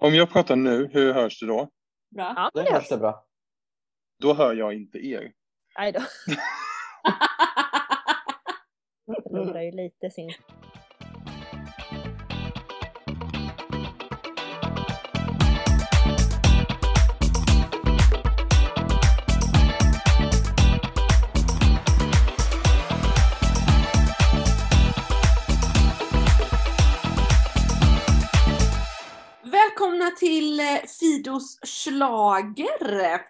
Om jag pratar nu, hur hörs det då? Bra. Ja, Det det hörs det bra. Då hör jag inte er. Aj då. Förlorar ju lite sin... eh, Fidos schlager.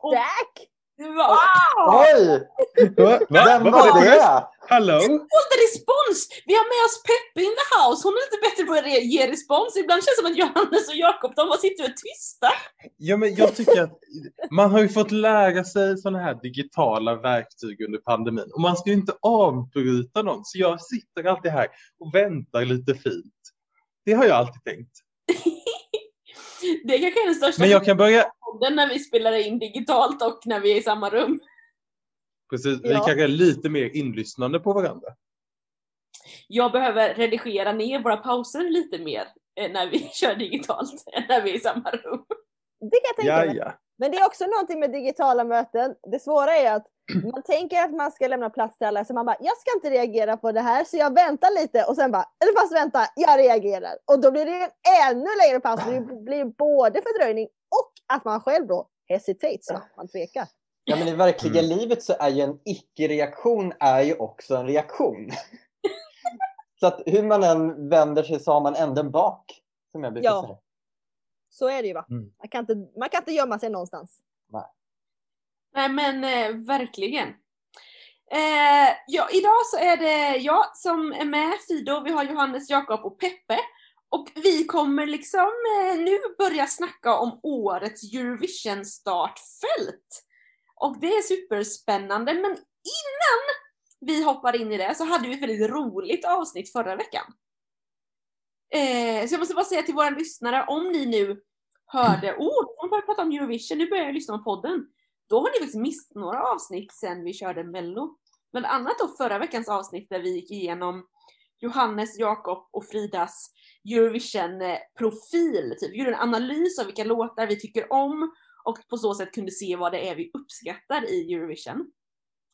Och, Tack! wow! Oj! Va? Vem var det? Hallå? Håll respons! Vi har med oss Peppe in the house. Hon är lite bättre på att ge respons. Ibland känns det som att Johannes och Jakob de bara sitter och är tysta. Ja, men jag tycker att man har ju fått lära sig sådana här digitala verktyg under pandemin och man ska ju inte avbryta någon. Så jag sitter alltid här och väntar lite fint. Det har jag alltid tänkt. Det kanske är den största Men jag kan börja, podden när vi spelar in digitalt och när vi är i samma rum. precis, vi Ja. kanske är lite mer inlyssnande på varandra. Jag behöver redigera ner våra pauser lite mer eh, när vi kör digitalt än när vi är i samma rum. Det kan jag tänka Ja, mig. ja. Men det är också någonting med digitala möten. Det svåra är att man tänker att man ska lämna plats till alla, så man bara, jag ska inte reagera på det här, så jag väntar lite och sen bara, eller fast vänta, jag reagerar. Och då blir det en ännu längre paus, det blir både fördröjning och att man själv då hesitates, man tvekar. Ja, men i verkliga Mm. livet så är ju en icke-reaktion är ju också en reaktion. så att hur man än vänder sig så har man änden bak. Som jag brukar Ja. säga. Så är det ju va. Mm. Man, kan inte, man kan inte gömma sig någonstans. Nej men eh, verkligen. Eh, ja, idag så är det jag som är med, Fido, vi har Johannes, Jakob och Peppe. Och vi kommer liksom eh, nu börja snacka om årets Eurovision startfält. Och det är superspännande, men innan vi hoppar in i det så hade vi ett väldigt roligt avsnitt förra veckan. Eh, så jag måste bara säga till våra lyssnare, om ni nu hörde, oh, de börjar prata om Eurovision, nu börjar jag lyssna på podden. Då har ni faktiskt missat några avsnitt sen vi körde Mello. Bland annat då förra veckans avsnitt där vi gick igenom Johannes, Jakob och Fridas Eurovision-profil. Typ. Vi gjorde en analys av vilka låtar vi tycker om och på så sätt kunde se vad det är vi uppskattar i Eurovision.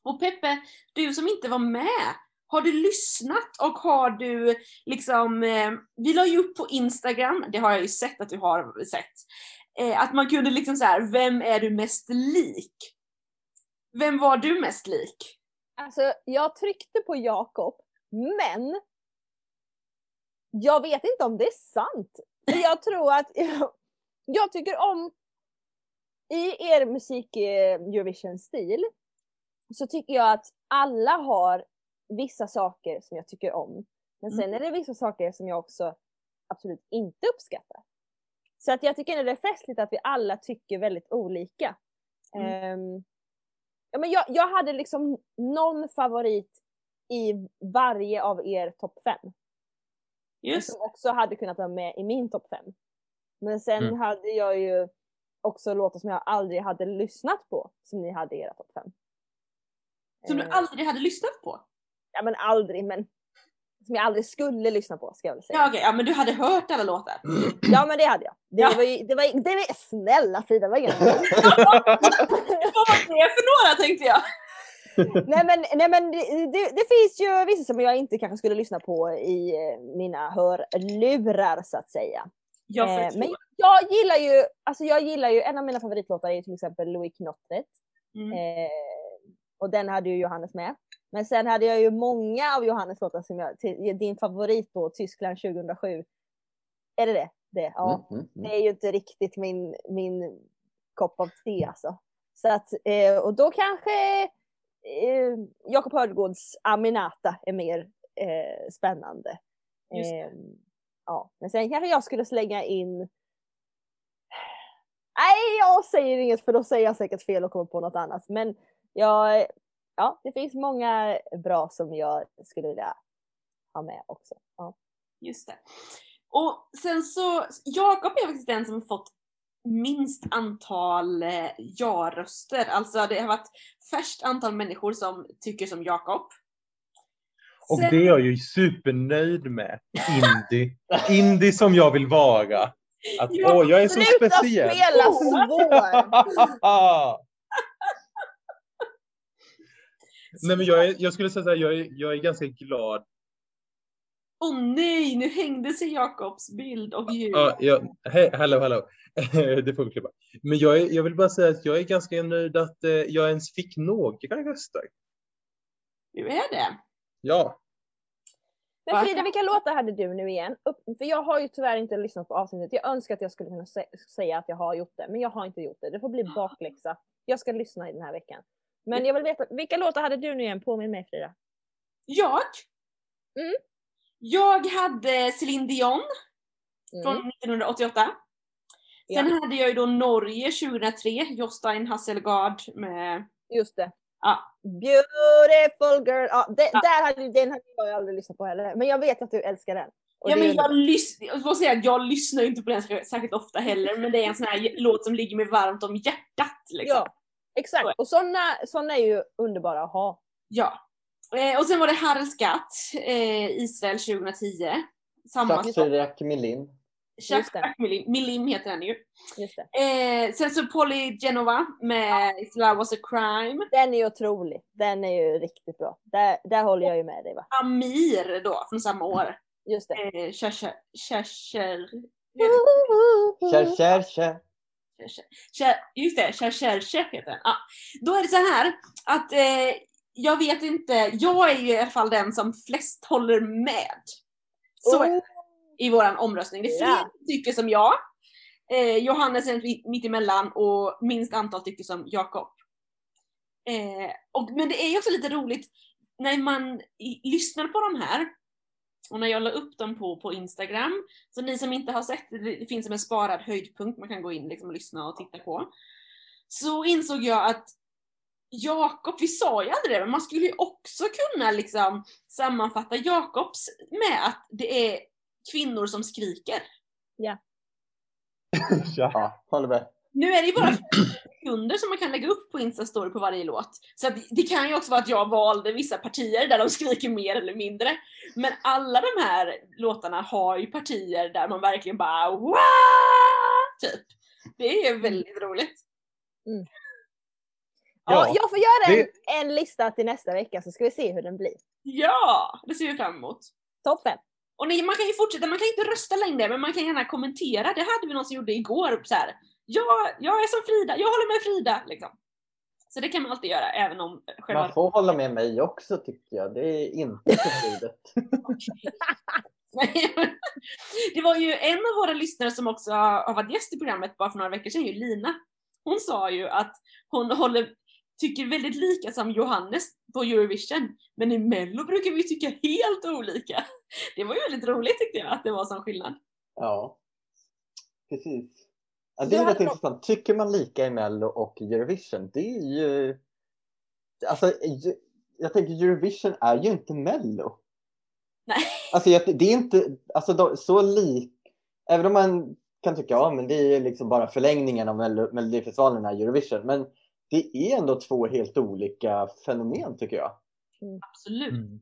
Och Peppe, du som inte var med, har du lyssnat och har du liksom, eh, vi la ju upp på Instagram, det har jag ju sett att du har sett, eh, att man kunde liksom så här, vem är du mest lik? Vem var du mest lik? Alltså, jag tryckte på Jakob, men jag vet inte om det är sant. Jag tror att jag tycker om i er musik eh, Eurovision-stil så tycker jag att alla har vissa saker som jag tycker om. Men sen är det vissa saker som jag också absolut inte uppskattar. Så att jag tycker det är festligt att vi alla tycker väldigt olika. Mm. Ehm, ja, men jag, jag hade liksom någon favorit i varje av er topp fem. Just Som också hade kunnat vara med i min topp fem. Men sen Mm. hade jag ju också låtar som jag aldrig hade lyssnat på som ni hade i era topp fem. Som du Eh, aldrig hade lyssnat på? Ja men aldrig men som jag aldrig skulle lyssna på ska jag väl säga. Ja okej, ja men du hade hört alla låtar? Ja men det hade jag. Det Ja. var ju, det var, det var, snälla Frida, det var inget. Vad var det för några tänkte jag? nej men, nej, men det, det, finns ju vissa som jag inte kanske skulle lyssna på i eh, mina hörlurar så att säga. Jag Eh, men jag gillar ju, alltså jag gillar ju, en av mina favoritlåtar är till exempel Louis Knottret. Mm. Eh, och den hade ju Johannes med. Men sen hade jag ju många av Johannes låtar som jag, till, din favorit då, Tyskland 2007. Är det det? det ja. Mm, mm, mm. Det är ju inte riktigt min, min kopp av te alltså. Så att, eh, och då kanske eh, Jakob Hördgårds Aminata är mer eh, spännande. Just det. Eh, ja. Men sen kanske jag skulle slänga in Nej, jag säger inget för då säger jag säkert fel och kommer på något annat. Men jag, ja, det finns många bra som jag skulle vilja ha med också. Ja. Just det. Och sen så, Jakob är faktiskt den som fått minst antal eh, ja-röster. Alltså det har varit färst antal människor som tycker som Jakob. Och Sen- det är jag ju supernöjd med. Indie. Indie som jag vill vara. Att, Ja, åh, jag är så Sluta speciell. spela svår! Nej, men jag, är, jag skulle säga så här, jag är, jag är ganska glad. Åh nej, nu hängde sig Jakobs bild och ljud. Ja, jag, hej, hallå, hallå. det får vi klippa. Men jag, är, jag vill bara säga att jag är ganska nöjd att eh, jag ens fick några röster. Nu är det. Ja, Men Frida, vilka låtar hade du nu igen? Upp, för jag har ju tyvärr inte lyssnat på avsnittet. Jag önskar att jag skulle kunna sä- säga att jag har gjort det, men jag har inte gjort det. Det får bli bakläxa. Jag ska lyssna i den här veckan. Men jag vill veta, vilka låtar hade du nu igen? Påminn mig Frida. Jag? Mm. Jag hade Céline Dion Mm. från 1988. Sen Ja. hade jag ju då Norge 2003, Jostein Hasselgaard med... Just det. Ja. Beautiful girl. Ja, det, Ja. Där hade, den hade jag aldrig lyssnat på heller. Men jag vet att du älskar den. Och Ja, men jag, lys- jag, säga jag lyssnar ju inte på den särskilt ofta heller, men det är en sån här låt som ligger mig varmt om hjärtat. Liksom. Ja, exakt. Och såna, såna är ju underbara att ha. Ja. Eh, och sen var det Harelskat, eh, Israel 2010. Samma. Just det. Chuck Milim, Milim heter den ju. Just det. Eh, sen så Polly Genova med If Love Was A Crime. Den är ju otrolig. Den är ju riktigt bra. Där, där håller jag ju med dig va. Amir då, från samma år. Just det. Eh, Chercher... Chercher... Just det, Chercher heter den. Ja. Då är det så här att eh, jag vet inte, jag är ju i alla fall den som flest håller med. Så Oh, i våran omröstning. Det är fler som tycker som jag. Eh, Johannes är mitt- emellan och minst antal tycker som Jakob. Eh, och, men det är ju också lite roligt när man lyssnar på de här och när jag la upp dem på, på Instagram. Så ni som inte har sett det, det finns som en sparad höjdpunkt man kan gå in liksom och lyssna och titta på. Så insåg jag att Jakob, vi sa ju aldrig det, men man skulle ju också kunna liksom sammanfatta Jakobs med att det är kvinnor som skriker. ja. Ja, håller med. Nu är det ju bara 15 sekunder som man kan lägga upp på Insta-story på varje låt. Så att det kan ju också vara att jag valde vissa partier där de skriker mer eller mindre. Men alla de här låtarna har ju partier där man verkligen bara Wah! Typ. Det är väldigt roligt. ja, Ja, jag får göra en, det- en lista till nästa vecka så ska vi se hur den blir. Ja, det ser vi fram emot. Toppen! Och ni, man kan ju fortsätta, man kan inte rösta längre men man kan gärna kommentera. Det hade vi någon som gjorde igår. Så här, ja, jag är som Frida, jag håller med Frida. Liksom. Så det kan man alltid göra även om själva... Man får hålla med mig också tycker jag. Det är inte förbjudet. det var ju en av våra lyssnare som också har varit gäst i programmet bara för några veckor sedan, ju Lina. Hon sa ju att hon håller, tycker väldigt lika som Johannes på Eurovision. Men i Mello brukar vi tycka helt olika. Det var ju väldigt roligt tyckte jag att det var sån skillnad. Ja, precis. Ja, det är rätt intressant. Tycker man lika i Mello och Eurovision? Det är ju... Alltså, jag tänker Eurovision är ju inte Mello. Nej. Alltså, det är inte alltså, så lik... Även om man kan tycka ja, men det är liksom bara förlängningen av Mello- Melodifestivalen är Eurovision. Men det är ändå två helt olika fenomen tycker jag. Absolut. Mm.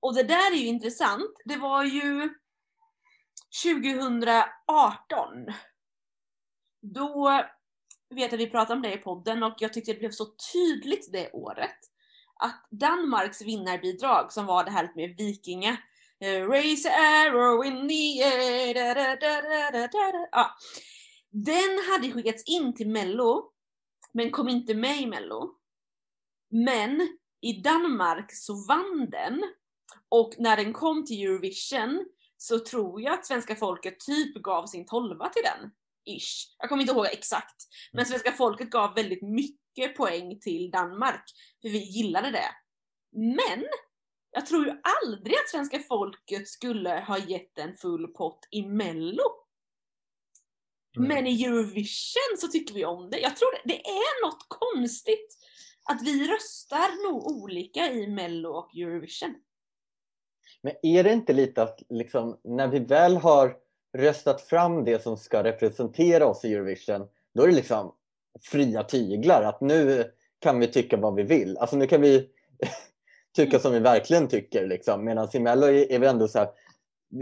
Och det där är ju intressant. Det var ju 2018. Då vet jag att vi pratade om det i podden och jag tyckte det blev så tydligt det året att Danmarks vinnarbidrag som var det här med Vikinga eh, Raise a arrow in the air da, da, da, da, da, da, da. Ja. Den hade skickats in till Mello men kom inte med i Mello. Men i Danmark så vann den och när den kom till Eurovision så tror jag att svenska folket typ gav sin tolva till den. Ish. Jag kommer inte ihåg exakt. Men svenska folket gav väldigt mycket poäng till Danmark. För vi gillade det. Men jag tror ju aldrig att svenska folket skulle ha gett en full pott i Mello. Mm. Men i Eurovision så tycker vi om det. Jag tror det, det är något konstigt att vi röstar nog olika i Mello och Eurovision. Men är det inte lite att liksom, när vi väl har röstat fram det som ska representera oss i Eurovision, då är det liksom fria tyglar. Att nu kan vi tycka vad vi vill. Alltså nu kan vi tycka som vi verkligen tycker. Liksom. Medan i Mello är vi ändå så här,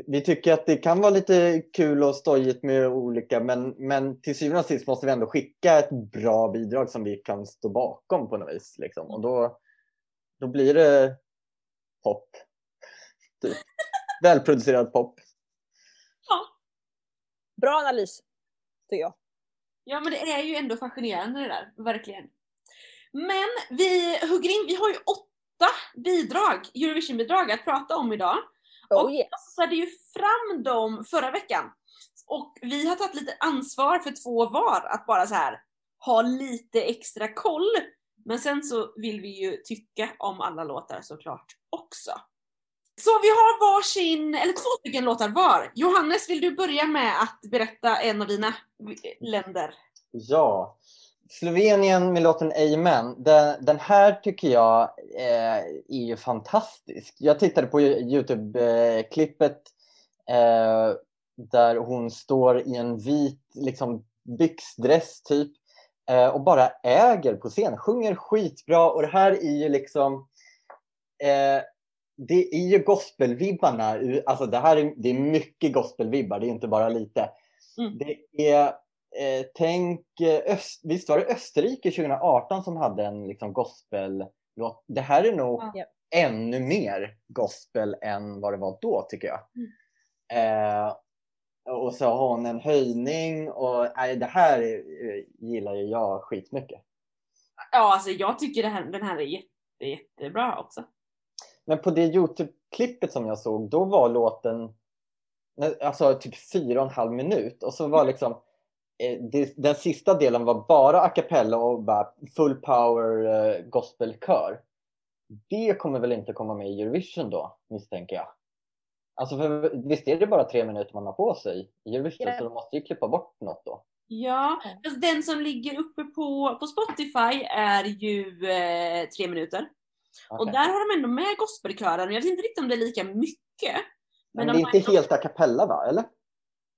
vi tycker att det kan vara lite kul och stojigt med olika men, men till syvende och sist måste vi ändå skicka ett bra bidrag som vi kan stå bakom på något vis. Liksom. Och då, då blir det pop. Typ. Välproducerad pop. Bra analys, tycker jag. Ja men det är ju ändå fascinerande det där, verkligen. Men vi hugger in, vi har ju åtta bidrag, Eurovision-bidrag att prata om idag. Oh Och- yes. passade ju fram dem förra veckan. Och vi har tagit lite ansvar för två var, att bara så här ha lite extra koll. Men sen så vill vi ju tycka om alla låtar såklart också. Så vi har varsin, eller två stycken låtar var. Johannes, vill du börja med att berätta en av dina länder? Ja, Slovenien med låten Amen. Den, den här tycker jag eh, är ju fantastisk. Jag tittade på Youtube-klippet eh, där hon står i en vit liksom, byxdress typ eh, och bara äger på scen. Sjunger skitbra och det här är ju liksom eh, det är ju gospelvibbarna. Alltså det här är, det är mycket gospelvibbar, det är inte bara lite. Mm. Det är eh, tänk, eh, öst, visst var det Österrike 2018 som hade en liksom, gospellåt? Det här är nog Ja. ännu mer gospel än vad det var då tycker jag. Eh, och så har hon en höjning och nej, det här eh, gillar ju jag skitmycket. Ja, alltså jag tycker det här, den här är jätte, jättebra också. Men på det Youtube-klippet som jag såg, då var låten alltså typ fyra och en halv minut och så var liksom eh, den sista delen var bara a cappella och bara full power eh, gospelkör. Det kommer väl inte komma med i Eurovision då, misstänker jag. Alltså för visst är det bara tre minuter man har på sig i Eurovision Ja. så de måste ju klippa bort något då. Ja, Ja. fast den som ligger uppe på, på Spotify är ju eh, tre minuter. Och där har de ändå med gospelkören. Jag vet inte riktigt om det är lika mycket. Men de det är inte helt a cappella va, eller?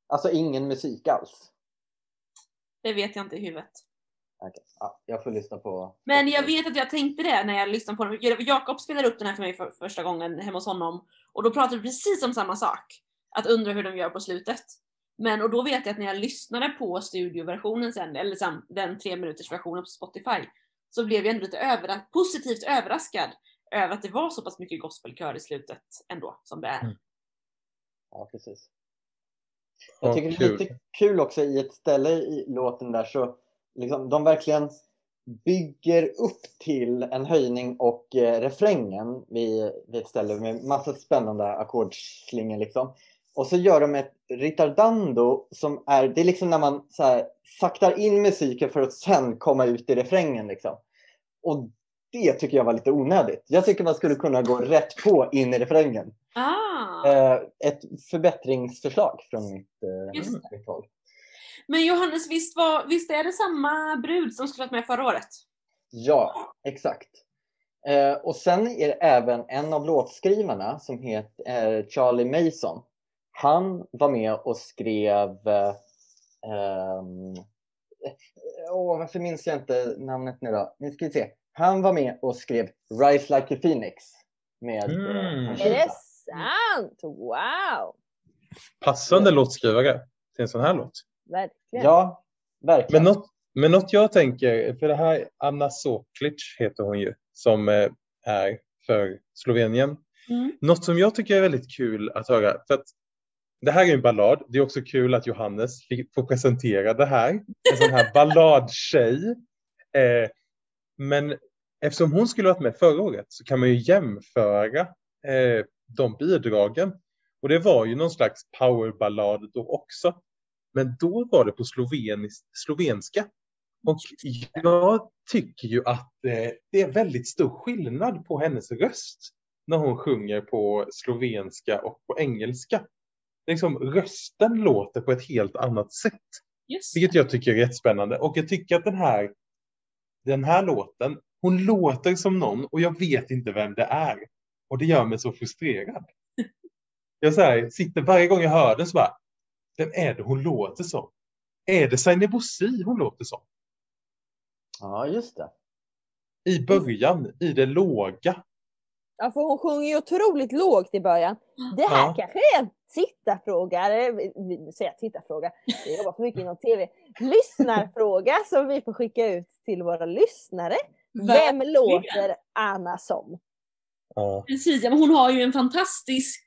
Alltså ingen musik alls? Det vet jag inte i huvudet. Okej, ja, jag får lyssna på... Men jag vet att jag tänkte det när jag lyssnade på den. Jakob spelade upp den här för mig för första gången hemma hos honom. Och då pratade vi precis om samma sak. Att undra hur de gör på slutet. Men och då vet jag att när jag lyssnade på studioversionen sen, eller sam, den tre minuters versionen på Spotify, så blev jag ändå lite övera- positivt överraskad över att det var så pass mycket gospelkör i slutet ändå, som det är. Mm. Ja, precis. Ja, Jag tycker det är lite kul också i ett ställe i låten där så liksom, de verkligen bygger upp till en höjning och eh, refrängen vid, vid ett ställe med massa spännande ackordsslingor liksom. Och så gör de ett ritardando som är, det är liksom när man så här, saktar in musiken för att sen komma ut i refrängen liksom. Och det tycker jag var lite onödigt. Jag tycker man skulle kunna gå rätt på in i refrängen. Ah! Eh, ett förbättringsförslag från mitt, eh, mitt håll. Men Johannes, visst, var, visst är det samma brud som skulle varit med förra året? Ja, exakt. Eh, och sen är det även en av låtskrivarna som heter Charlie Mason. Han var med och skrev eh, Åh, varför minns jag inte namnet nu då? Nu ska vi se. Han var med och skrev Rise Like a Phoenix med eh, Mm. Är det sant? Wow! Passande låtskrivare till en sån här låt. Verkligen. Ja, verkligen. Men något, men något jag tänker, för det här Anna Soklic heter hon ju, som eh, är för Slovenien. Mm. Något som jag tycker är väldigt kul att höra, för att det här är en ballad. Det är också kul att Johannes får presentera det här. En sån här balladtjej. Eh, men eftersom hon skulle varit med förra året så kan man ju jämföra eh, de bidragen. Och det var ju någon slags powerballad då också. Men då var det på slovenis, slovenska. Och jag tycker ju att eh, det är väldigt stor skillnad på hennes röst när hon sjunger på slovenska och på engelska. Liksom, rösten låter på ett helt annat sätt. Just Vilket jag tycker är jättespännande. Och jag tycker att den här, den här låten, hon låter som någon och jag vet inte vem det är. Och det gör mig så frustrerad. Jag så här, sitter varje gång jag hör den så bara, vem är det hon låter som? Är det Zainab Bosi hon låter som? Ja, just det. I början, i det låga. Ja, för hon sjunger ju otroligt lågt i början. Det här Ja. kanske är en tittarfråga, eller säger jag tittarfråga, jag jobbar för mycket inom tv. Lyssnarfråga som vi får skicka ut till våra lyssnare. Vem Verkligen. låter Anna som? Ja. Precis, ja, men hon har ju en fantastisk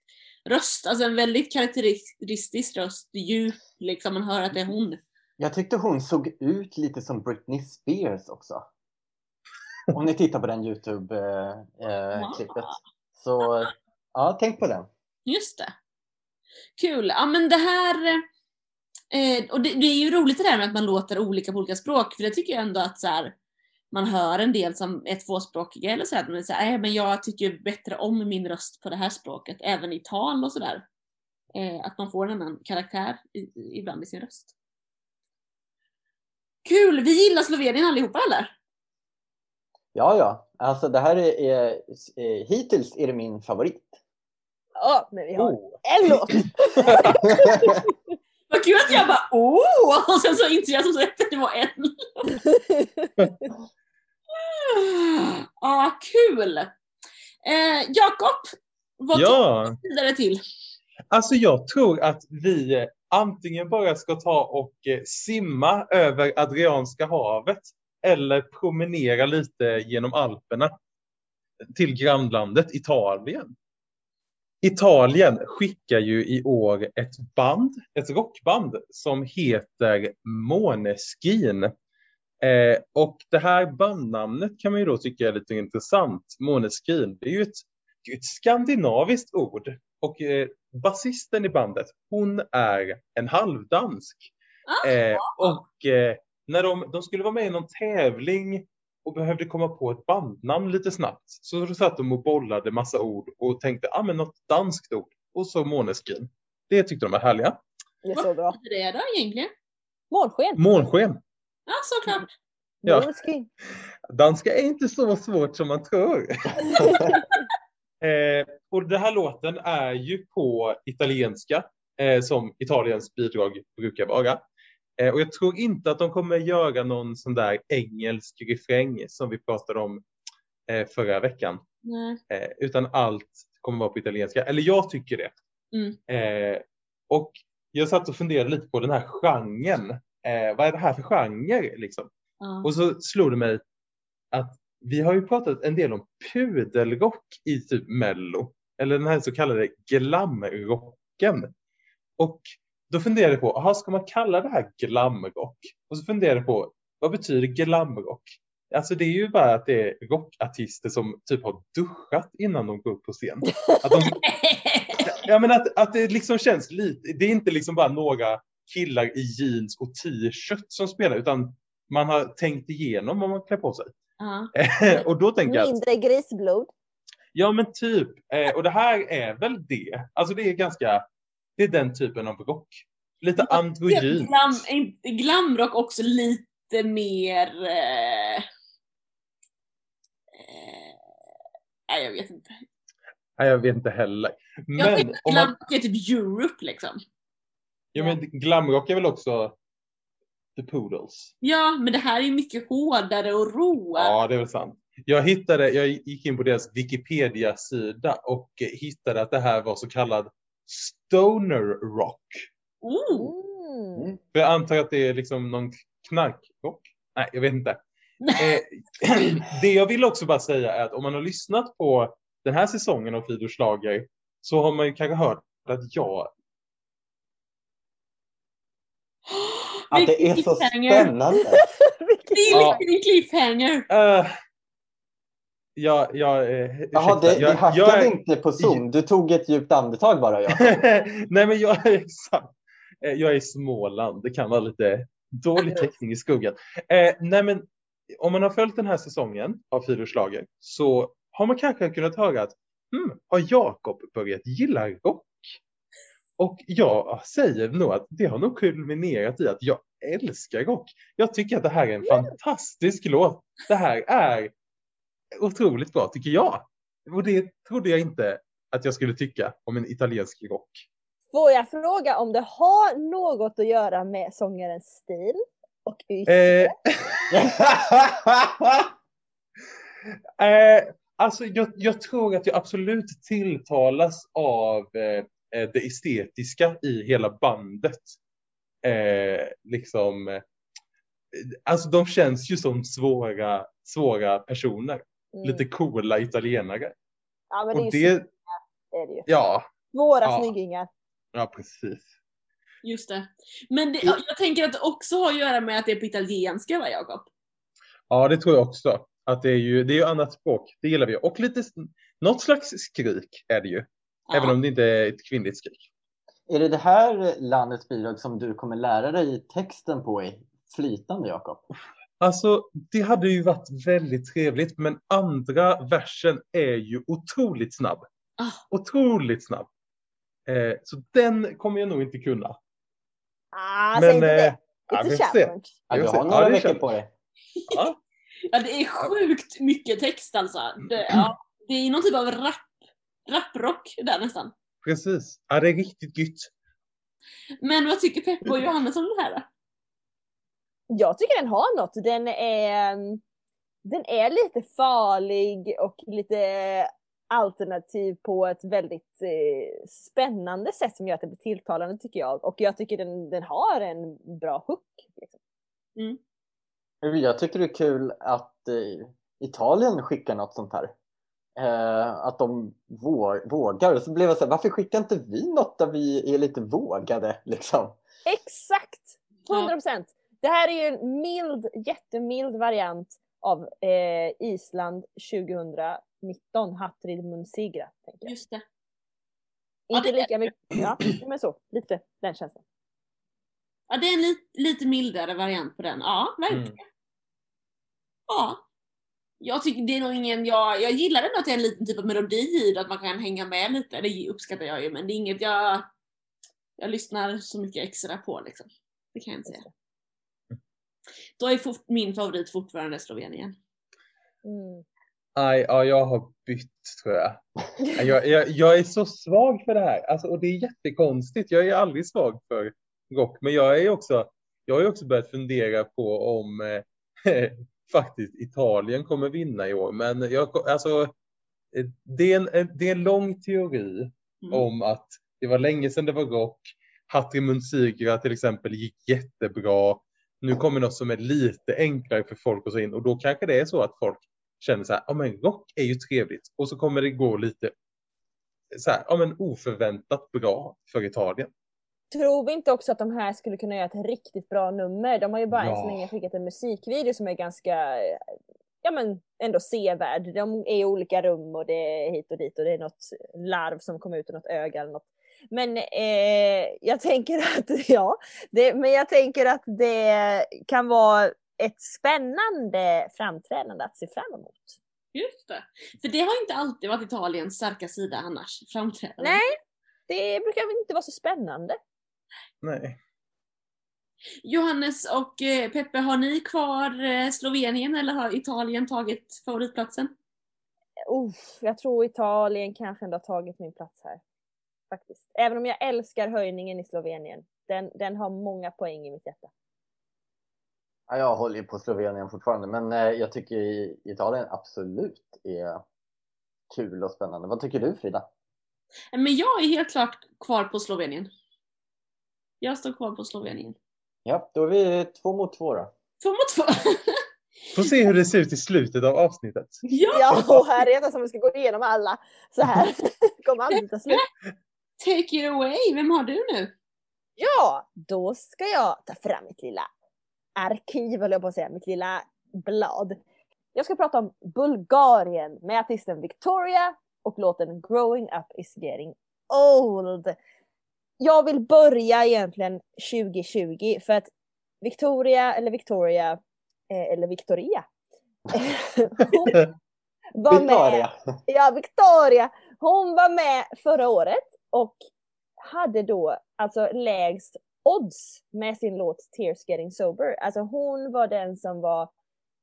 röst, alltså en väldigt karaktäristisk röst, djup liksom, man hör att det är hon. Jag tyckte hon såg ut lite som Britney Spears också. Om ni tittar på den Youtube-klippet. Så ja, tänk på den. Just det. Kul. Ja men det här... Eh, och det, det är ju roligt det där med att man låter olika på olika språk, för det tycker jag ändå att så här, man hör en del som är tvåspråkiga eller så här, men, så här, "Nej, men jag tycker bättre om min röst på det här språket, även i tal och sådär. Eh, att man får en annan karaktär i, i- ibland i sin röst. Kul! Vi gillar Slovenien allihopa eller? Ja, ja. Alltså det här är, är, är hittills är det min favorit. Ja, men vi har Oh. en låt! Vad kul att jag bara åh! Och sen så insåg jag som att det var en. ah, kul! Eh, Jakob, vad tar ja, vi vidare till? alltså jag tror att vi eh, antingen bara ska ta och eh, simma över Adrianska havet eller promenera lite genom Alperna till grannlandet Italien. Italien skickar ju i år ett band, ett rockband som heter Måneskin. Eh, och det här bandnamnet kan man ju då tycka är lite intressant. Måneskin, det är ju ett, ett skandinaviskt ord. Och eh, basisten i bandet, hon är en halvdansk. Ah, Eh, och eh, när de, de skulle vara med i någon tävling och behövde komma på ett bandnamn lite snabbt. Så satt de och bollade massa ord och tänkte, ah, men något danskt ord. Och så Måneskin. Det tyckte de var härliga. Det är så bra. Vad är det då egentligen? Månsken! Månsken. Ja, såklart. Ja. Måneskin. Danska är inte så svårt som man tror. eh, och den här låten är ju på italienska, eh, som Italiens bidrag brukar vara. Eh, och jag tror inte att de kommer göra någon sån där engelsk refräng som vi pratade om eh, förra veckan. Nej. Eh, utan allt kommer vara på italienska. Eller jag tycker det. Mm. Eh, och jag satt och funderade lite på den här genren. Eh, vad är det här för genre? Liksom? Ja. Och så slog det mig att vi har ju pratat en del om pudelrock i typ mello. Eller den här så kallade glamrocken. Och då funderade jag på, aha, ska man kalla det här glamrock? Och så funderade jag på, vad betyder glamrock? Alltså det är ju bara att det är rockartister som typ har duschat innan de går upp på scen. Att de, ja, men att, att det liksom känns lite, det är inte liksom bara några killar i jeans och t-shirt som spelar utan man har tänkt igenom vad man klär på sig. Ja. och då tänker jag Mindre grisblod. ja men typ, eh, och det här är väl det. Alltså det är ganska, det är den typen av rock. Lite androgynt. Glam, inte- glamrock också lite mer... Eh, eh, nej, jag vet inte. Nej, jag vet inte heller. Jag Men, tänkte om man, glamrock är typ Europe liksom. ja, men glamrock är väl också The Poodles. Ja, men det här är ju mycket hårdare och råare. Ja, det är väl sant. Jag hittade, jag gick in på deras Wikipedia-sida och eh, hittade att det här var så kallad stoner rock. Mm. För jag antar att det är liksom någon knarkrock. Nej, jag vet inte. Eh, det jag vill också bara säga är att om man har lyssnat på den här säsongen av Fridor Schlager så har man ju kanske hört att jag Att det är så spännande. Det är Ja. en cliffhanger. Uh, ja, ja, eh, Jaha, det, det jag, hackade jag inte på Zoom. Du tog ett djupt andetag bara. Ja. Nej, men jag är exakt. Eh, Jag är i Småland. Det kan vara lite dålig täckning i skuggan. Eh, nej, men om man har följt den här säsongen av Fridor Schlager så har man kanske kunnat höra att hmm, har Jakob börjat gilla rock? Och jag säger nog att det har nog kulminerat i att jag älskar rock. Jag tycker att det här är en fantastisk låt. Det här är otroligt bra tycker jag. Och det trodde jag inte att jag skulle tycka om en italiensk rock. Får jag fråga om det har något att göra med sångarens stil och yttre? Eh, eh, Alltså jag, jag tror att jag absolut tilltalas av eh, eh, det estetiska i hela bandet. Eh, liksom, eh, alltså de känns ju som svåra, svåra personer. Mm. Lite coola italienare. Ja men det är Och ju det, är det ju. ja, Svåra Ja. snyggingar. ja precis. Just det. Men det, jag tänker att det också har att göra med att det är på italienska va Jakob? Ja, det tror jag också. Att det är ju, det är ju annat språk, det gillar vi. Och lite, något slags skrik är det ju. Ja. Även om det inte är ett kvinnligt skrik. Är det det här landets bidrag som du kommer lära dig texten på i flytande Jakob? Alltså, det hade ju varit väldigt trevligt, men andra versen är ju otroligt snabb. Ah. Otroligt snabb. Eh, så den kommer jag nog inte kunna. Ah, säg inte eh, det. ja, It's vi a challenge. Ja, du har Ja, några det veckor känns- på dig. Ja, Ja, det är sjukt mycket text alltså. Det, ja, det är någon typ av rap, raprock där nästan. precis. Ja, det är riktigt gött. Men vad tycker Peppe och Johannes om det här då? Jag tycker den har något. Den är, mm, den är lite farlig och lite alternativ på ett väldigt eh, spännande sätt som gör att det blir tilltalande tycker jag. Och jag tycker den, den har en bra hook. Liksom. Jag tycker det är kul att eh, Italien skickar något sånt här. Eh, att de vå- vågar. Så blev jag så här, varför skickar inte vi något där vi är lite vågade liksom? Exakt! Ja. 100 procent! Det här är ju en mild, jättemild variant av eh, Island 2019, Hatrid Munsigra. Tänker jag. Just det. Inte det är- lika mycket, ja men så, lite den känslan. Ja, det är en li, lite mildare variant på den. Ja, verkligen. Mm. Ja. Jag tycker det är nog ingen, jag, jag gillar ändå att det är en liten typ av melodi i det, att man kan hänga med lite. Det uppskattar jag ju, men det är inget jag, jag lyssnar så mycket extra på liksom. Det kan jag inte säga. Då är fort, min favorit fortfarande Slovenien. Mm. Aj, ja, jag har bytt tror jag. Jag, jag. jag är så svag för det här. Alltså, och det är jättekonstigt. Jag är aldrig svag för rock. Men jag är också, jag har också börjat fundera på om eh, faktiskt Italien kommer vinna i år. Men jag, alltså, eh, det, är en, det är en lång teori Mm. om att det var länge sedan det var rock. Hatri Munsigra till exempel gick jättebra. Nu kommer något som är lite enklare för folk att ta in och då kanske det är så att folk känner så här, ja men rock är ju trevligt och så kommer det gå lite så här, ja men oförväntat bra för Italien. Tror vi inte också att de här skulle kunna göra ett riktigt bra nummer? De har ju bara än så Ja. länge skickat en musikvideo som är ganska, ja men ändå sevärd. De är i olika rum och det är hit och dit och det är något larv som kommer ut ur något öga eller något. Men eh, jag tänker att, ja, det, men jag tänker att det kan vara ett spännande framträdande att se fram emot. Just det. För det har inte alltid varit Italiens starka sida annars, framträdande. Nej, det brukar väl inte vara så spännande. Nej. Johannes och eh, Peppe, har ni kvar eh, Slovenien eller har Italien tagit favoritplatsen? Uff, jag tror Italien kanske ändå har tagit min plats här. Faktiskt. Även om jag älskar höjningen i Slovenien. Den, den har många poäng i mitt hjärta. Ja, jag håller ju på Slovenien fortfarande men eh, jag tycker Italien absolut är kul och spännande. Vad tycker du Frida? Men jag är helt klart kvar på Slovenien. Jag står kvar på Slovenien. Ja, då är vi två mot två då. Två mot två. Får se hur det ser ut i slutet av avsnittet. ja! Ja, och här är det som vi ska gå igenom alla så här. kommer aldrig ta slut. Take it away! Vem har du nu? Ja, då ska jag ta fram mitt lilla arkiv, höll jag på att säga, mitt lilla blad. Jag ska prata om Bulgarien med artisten Victoria och låten Growing Up Is Getting Old. Jag vill börja egentligen 2020 för att Victoria, eller Victoria, eh, eller Victoria, var med Victoria! Ja, Victoria! Hon var med förra året och hade då alltså lägst odds med sin låt Tears Getting Sober. Alltså hon var den som var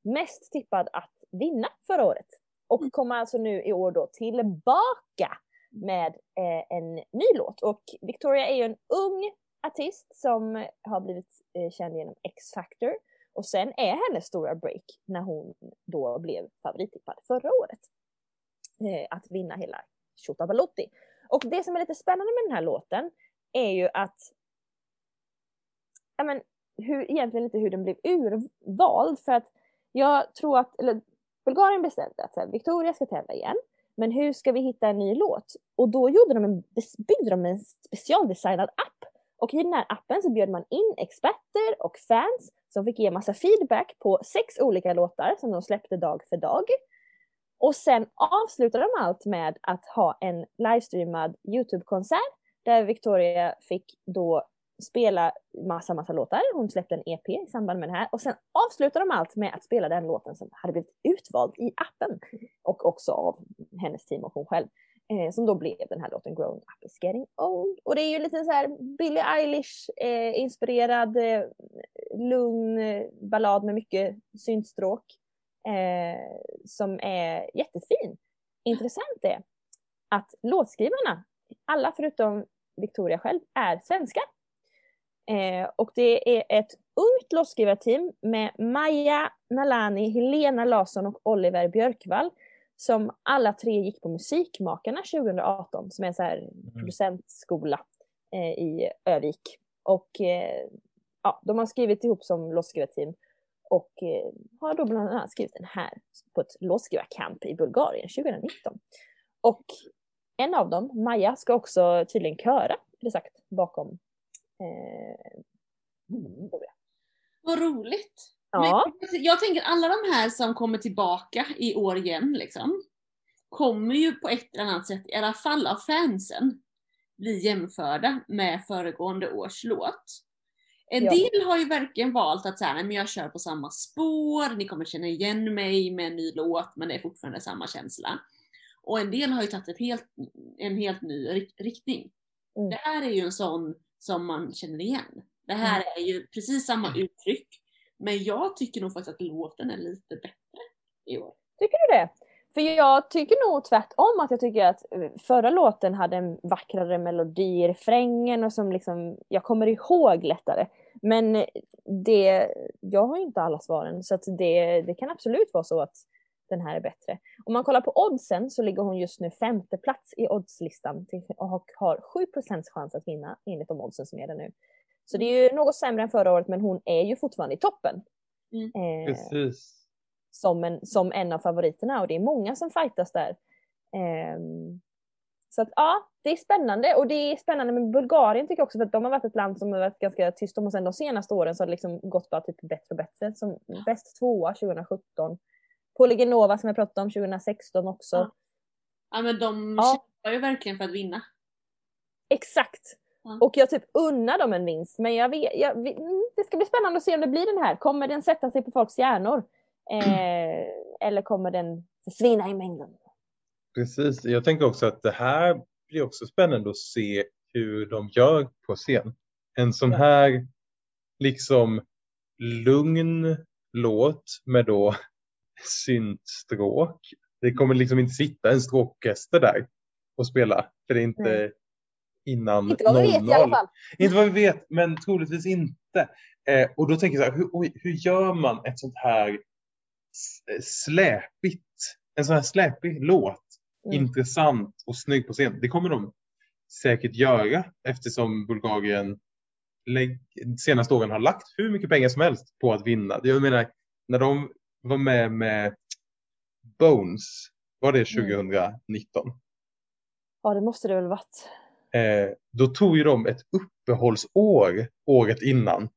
mest tippad att vinna förra året. Och kommer alltså nu i år då tillbaka med eh, en ny låt. Och Victoria är ju en ung artist som har blivit eh, känd genom X-Factor. Och sen är hennes stora break när hon då blev favorittippad förra året. eh, att vinna hela Tjottabalutty. Och det som är lite spännande med den här låten är ju att ja, men, hur, egentligen lite hur den blev urvald. För att jag tror att, eller Bulgarien bestämde att här, Victoria ska tävla igen. Men hur ska vi hitta en ny låt? Och då gjorde de en, byggde de en specialdesignad app. Och i den här appen så bjöd man in experter och fans som fick ge massa feedback på sex olika låtar som de släppte dag för dag. Och sen avslutar de allt med att ha en livestreamad Youtube-konsert där Victoria fick då spela massa, massa låtar. Hon släppte en EP i samband med det här och sen avslutar de allt med att spela den låten som hade blivit utvald i appen och också av hennes team och hon själv. Eh, som då blev den här låten Grown Up Is Getting Old. Och det är ju lite så här Billie Eilish eh, inspirerad eh, lugn eh, ballad med mycket syntstråk eh, som är jättefin. Intressant är att låtskrivarna, alla förutom Victoria själv, är svenskar. Eh, och det är ett ungt låtskrivarteam med Maja Nalani, Helena Larsson och Oliver Björkvall som alla tre gick på Musikmakarna 2018 som är en så här Mm. producentskola eh, i Övik. Och eh, ja, de har skrivit ihop som låtskrivarteam och eh, har då bland annat skrivit den här på ett låtskrivarkamp i Bulgarien 2019. Och en av dem, Maja, ska också tydligen köra, det sagt, bakom eh, Victoria. Vad roligt! Ja. Men jag tänker alla de här som kommer tillbaka i år igen liksom, kommer ju på ett eller annat sätt, i alla fall av fansen, bli jämförda med föregående års låt. En Ja. del har ju verkligen valt att säga, men jag kör på samma spår, ni kommer känna igen mig med en ny låt, men det är fortfarande samma känsla. Och en del har ju tagit helt, en helt ny rik- riktning. Mm. Det här är ju en sån som man känner igen. Det här Mm. är ju precis samma uttryck, men jag tycker nog faktiskt att låten är lite bättre i år. Tycker du det? För jag tycker nog tvärtom att jag tycker att eh, förra låten hade en vackrare melodi i refrängen och som liksom jag kommer ihåg lättare. Men det, jag har ju inte alla svaren så att det, det kan absolut vara så att den här är bättre. Om man kollar på oddsen så ligger hon just nu femte plats i oddslistan och har 7% chans att vinna enligt de oddsen som är där nu. Så det är ju något sämre än förra året men hon är ju fortfarande i toppen. Mm. Eh, Precis. som en, som en av favoriterna och det är många som fightas där. Ehm, så att ja, det är spännande och det är spännande med Bulgarien tycker jag också för att de har varit ett land som har varit ganska tyst om och sen de senaste åren så har det liksom gått bara typ bättre och bättre. Som bäst tvåa 2017. Polygenova som jag pratade om 2016 också. Ja. Ja men de Ja. kämpar ju verkligen för att vinna. Exakt! Ja. Och jag typ unnar dem en vinst men jag vet, jag, mm, det ska bli spännande att se om det blir den här. Kommer den sätta sig på folks hjärnor? Eh, eller kommer den försvinna i mängden? Precis. Jag tänker också att det här blir också spännande att se hur de gör på scen. En sån här liksom lugn låt med då syntstråk. Det kommer liksom inte sitta en stråkorkester där och spela. För det är inte Nej. innan Inte vad vi vet i alla 00. fall. Inte vad vi vet, men troligtvis inte. Eh, och då tänker jag så här, hur, hur gör man ett sånt här släpigt, en sån här släpig låt Mm. intressant och snygg på scen. Det kommer de säkert göra eftersom Bulgarien senaste åren har lagt hur mycket pengar som helst på att vinna. Jag menar, när de var med med Bones, var det 2019? Ja, det måste det väl varit. Eh, då tog ju de ett uppehållsår året innan.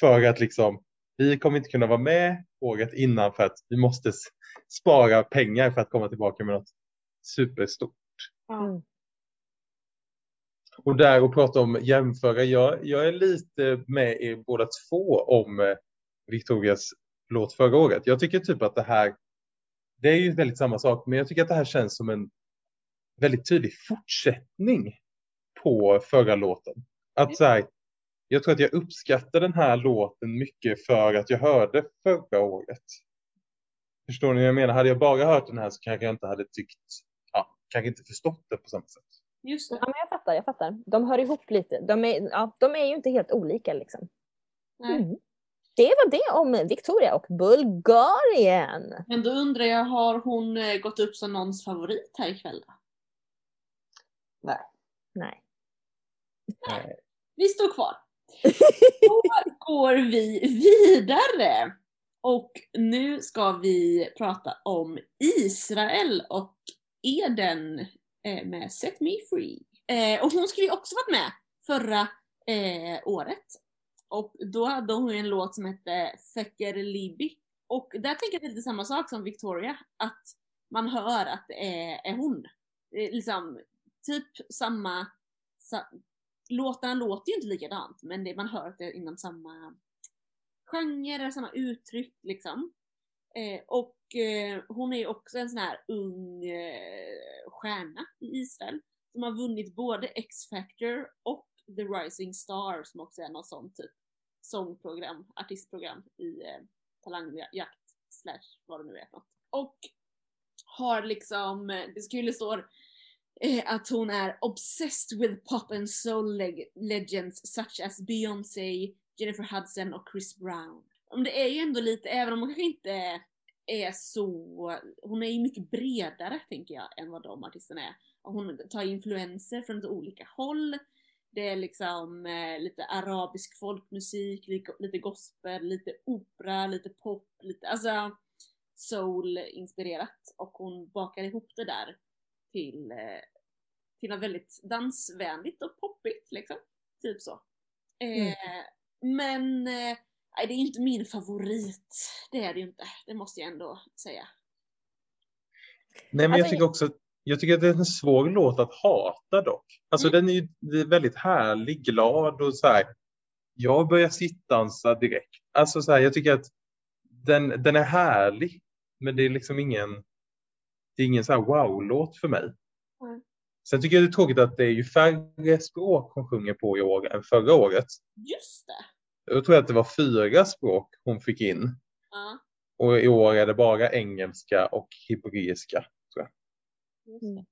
För att liksom, vi kommer inte kunna vara med året innan för att vi måste spara pengar för att komma tillbaka med något superstort. Mm. Och där och prata om jämföra, jag, jag är lite med er båda två om eh, Victorias låt förra året. Jag tycker typ att det här, det är ju väldigt samma sak, men jag tycker att det här känns som en väldigt tydlig fortsättning på förra låten. Att så här, jag tror att jag uppskattar den här låten mycket för att jag hörde förra året. Förstår ni vad jag menar? Hade jag bara hört den här så kanske jag inte hade tyckt, kanske inte förstått det på samma sätt. Just det. Ja, men jag fattar, jag fattar. De hör ihop lite. De är, ja, de är ju inte helt olika liksom. Nej. Mm. Det var det om Victoria och Bulgarien. Men då undrar jag, har hon eh, gått upp som någons favorit här ikväll då? Nej. Vi står kvar. Då går vi vidare. Och nu ska vi prata om Israel och Eden eh, med Set Me Free. Eh, och hon skulle ju också varit med förra eh, året. Och då hade hon en låt som hette Fecker Libi. Och där tänker jag att det är lite samma sak som Victoria, att man hör att det är, är hon. Är liksom typ samma, sa, låtarna låter ju inte likadant men det, man hör att det är inom samma genre, samma uttryck liksom. Eh, och eh, hon är ju också en sån här ung eh, stjärna i Israel som har vunnit både X-Factor och The Rising Star som också är något sånt typ sångprogram, artistprogram i eh, talangjakt slash vad det nu är något. Och har liksom, eh, det skulle stå eh, att hon är obsessed with pop and soul leg legends such as Beyoncé, Jennifer Hudson och Chris Brown. Men det är ju ändå lite, även om hon kanske inte är så, hon är ju mycket bredare tänker jag än vad de artisterna är. Hon tar influenser från lite olika håll. Det är liksom eh, lite arabisk folkmusik, lite, lite gospel, lite opera, lite pop, lite alltså soul-inspirerat. Och hon bakar ihop det där till, eh, till något väldigt dansvänligt och poppigt liksom. Typ så. Eh, Men eh, det är inte min favorit. Det är det ju inte. Det måste jag ändå säga. Nej, men jag Alltså, tycker också jag tycker att det är en svår låt att hata dock. Alltså Mm. den är ju väldigt härlig, glad och så här. Jag börjar sittdansa direkt. Alltså så här, jag tycker att den, den är härlig, men det är liksom ingen, det är ingen så här wow-låt för mig. Mm. Sen tycker jag det är tråkigt att det är ju färre språk hon sjunger på i år än förra året. Just det! Jag tror att det var fyra språk hon fick in. Ja, Och i år är det bara engelska och hebreiska. Mm.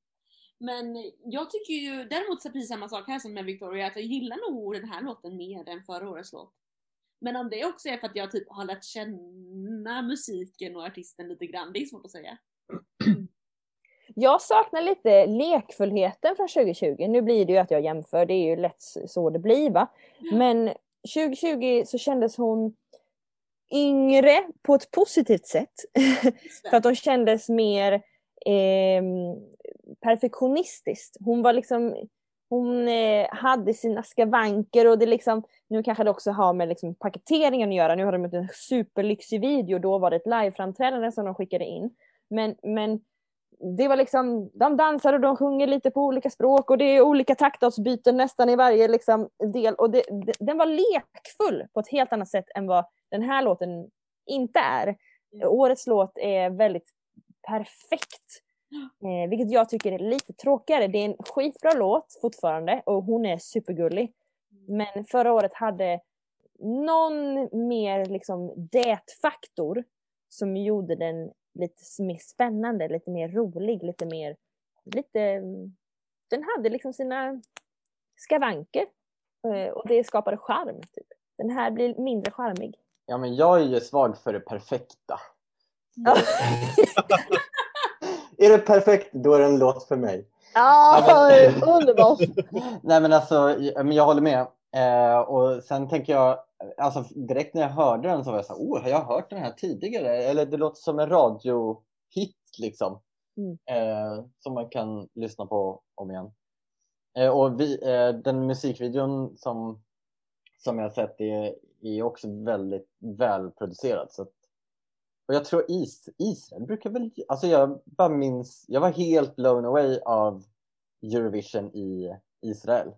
Men jag tycker ju däremot så precis samma sak här som med Victoria, att jag gillar nog den här låten mer än förra årets låt. Men om det också är för att jag typ har lärt känna musiken och artisten lite grann, det är svårt att säga. Jag saknar lite lekfullheten från 2020. Nu blir det ju att jag jämför, det är ju lätt så det blir va. Men 2020 så kändes hon yngre på ett positivt sätt. För att hon kändes mer eh, perfektionistiskt. Hon var liksom, hon eh, hade sina skavanker och det liksom, nu kanske det också har med liksom paketeringen att göra. Nu har de gjort en superlyxig video, då var det ett liveframträdande som de skickade in. Men, men det var liksom, de dansar och de sjunger lite på olika språk och det är olika taktavsbyten nästan i varje liksom, del. Och det, det, den var lekfull på ett helt annat sätt än vad den här låten inte är. Årets låt är väldigt perfekt. Eh, vilket jag tycker är lite tråkigare. Det är en skitbra låt fortfarande och hon är supergullig. Men förra året hade någon mer liksom det-faktor som gjorde den lite mer spännande, lite mer rolig, lite mer... Lite, mm, den hade liksom sina skavanker eh, och det skapade charm. Typ. Den här blir mindre charmig. Ja, men jag är ju svag för det perfekta. Ja, Är det perfekt, då är det en låt för mig. ja underbart! Nej men alltså, jag, håller med. Eh, och sen tänker jag, alltså direkt när jag hörde den så var jag så här, oh, har jag hört den här tidigare? Eller det låter som en radiohit liksom. Mm. Eh, som man kan lyssna på om igen. Eh, och vi, eh, den musikvideon som, som jag har sett är, är också väldigt välproducerad. Så att, och jag tror is, Israel brukar väl, alltså jag bara minns, jag var helt blown away av Eurovision i Israel.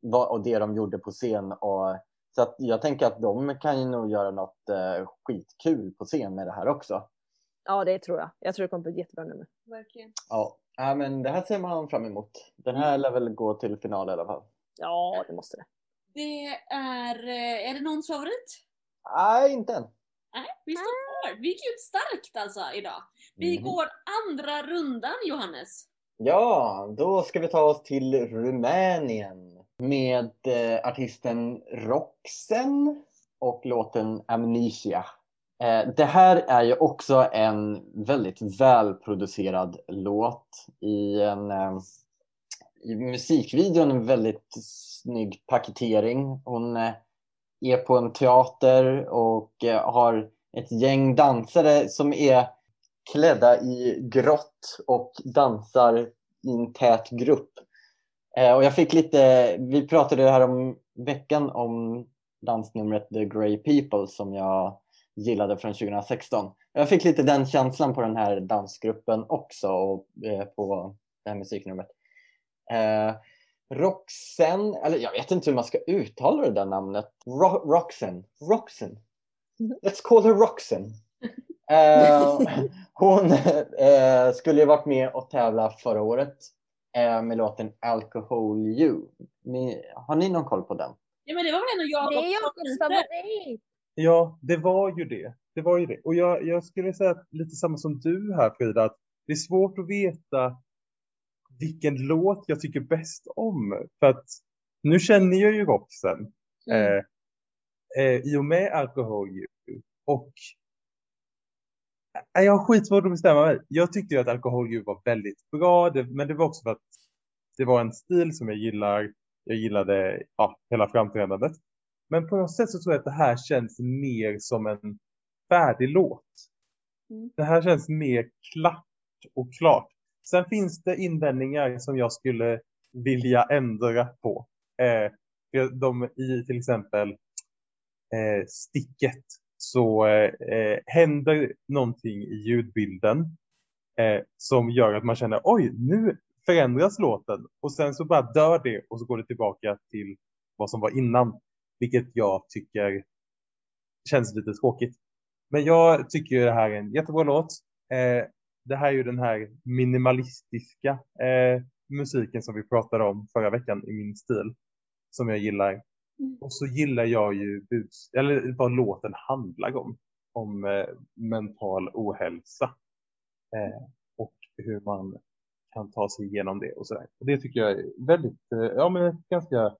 Vad- Och det de gjorde på scen. Och, så att jag tänker att de kan ju nog göra något eh, skitkul på scen med det här också. Ja, det tror jag. Jag tror det kommer bli ett jättebra nummer. Verkligen. Ja, ja men det här ser man fram emot. Den här lär väl gå till final i alla fall. Ja, det måste det. Det är, eh, är det någons favorit? Nej, inte än. Nej, vi står kvar. Vi gick ut starkt alltså idag. Vi Mhm. går andra rundan Johannes. Ja, då ska vi ta oss till Rumänien med eh, artisten Roxen. och låten Amnesia. Eh, det här är ju också en väldigt välproducerad låt i en eh, i musikvideon en väldigt snygg paketering. Hon eh, är på en teater och eh, har ett gäng dansare som är klädda i grått och dansar i en tät grupp. Eh, och jag fick lite, vi pratade här om veckan om dansnumret The Grey People som jag gillade från 2016. Jag fick lite den känslan på den här dansgruppen också och på det här musiknumret. Eh, Roxen, eller jag vet inte hur man ska uttala det där namnet. Ro Roxen. Roxen. Let's call her Roxen. Eh, hon eh, skulle ju varit med och tävla förra året eh, med låten Alcohol You. Ni, har ni någon koll på den? Ja men det var väl ändå Det är Jakobs favorit! Ja, det var ju det. Det var ju det. Och jag, jag skulle säga lite samma som du här Frida, att det är svårt att veta vilken låt jag tycker bäst om. För att nu känner jag ju Roxen mm. eh, eh, i och med Alcohol You. Och jag har skitsvårt att bestämma mig. Jag tyckte ju att Alcohol You var väldigt bra. Det, men det var också för att det var en stil som jag gillar. Jag gillade ja, hela framträdandet. Men på något sätt så tror jag att det här känns mer som en färdig låt. Mm. Det här känns mer klart och klart. Sen finns det invändningar som jag skulle vilja ändra på. Eh, de, I till exempel eh, sticket så eh, eh, händer någonting i ljudbilden eh, som gör att man känner oj, nu förändras låten och sen så bara dör det och så går det tillbaka till vad som var innan. Vilket jag tycker känns lite tråkigt. Men jag tycker det här är en jättebra låt. Eh, det här är ju den här minimalistiska eh, musiken som vi pratade om förra veckan i min stil. Som jag gillar. Mm. Och så gillar jag ju buds eller vad låten handlar om. Om eh, mental ohälsa. Eh, och hur man kan ta sig igenom det och sådär. Det tycker jag är väldigt, eh, ja men ganska,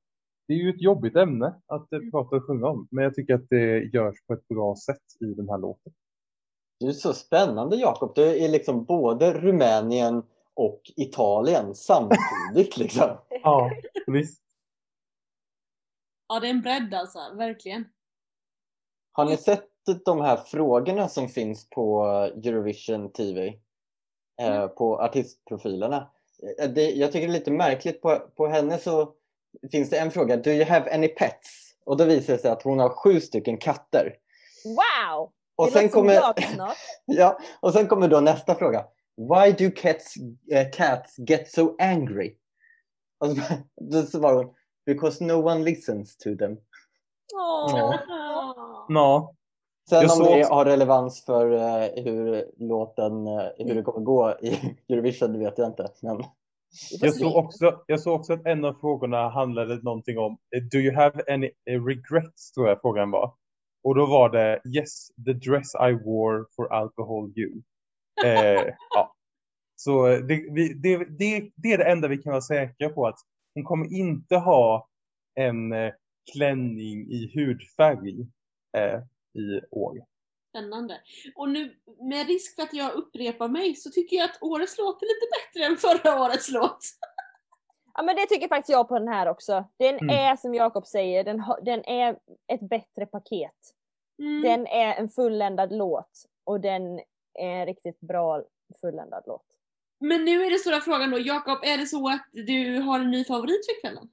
det är ju ett jobbigt ämne att eh, prata och sjunga om. Men jag tycker att det görs på ett bra sätt i den här låten. Du är så spännande Jakob. Du är liksom både Rumänien och Italien samtidigt liksom. ja, visst. Ja, det är en bredd alltså, verkligen. Har ni sett de här frågorna som finns på Eurovision TV? Eh, mm. På artistprofilerna. Eh, det, jag tycker det är lite märkligt. På, på henne så finns det en fråga. Do you have any pets? Och då visar det sig att hon har sju stycken katter. Wow! Och sen, kommer, ja, och sen kommer då nästa fråga. Why do cats, uh, cats get so angry? Och så, då svarar hon. Because no one listens to them. Ja. Sen jag om det också... har relevans för uh, hur låten, uh, hur det kommer gå i Eurovision, det vet jag inte. Men... Jag såg, också, jag såg också att en av frågorna handlade någonting om Do you have any regrets, tror jag frågan var. Och då var det Yes, the dress I wore for alcohol you. Eh, ja. Så det, det, det, det, är det enda vi kan vara säkra på att hon kommer inte ha en eh, klänning i hudfärg eh, i år. Spännande. Och nu med risk för att jag upprepar mig så tycker jag att årets låt är lite bättre än förra årets låt. Ja men det tycker faktiskt jag på den här också. Den mm. är som Jakob säger, den, den är ett bättre paket. Mm. Den är en fulländad låt och den är en riktigt bra fulländad låt. Men nu är det stora frågan då, Jakob, är det så att du har en ny favorit för kvällen?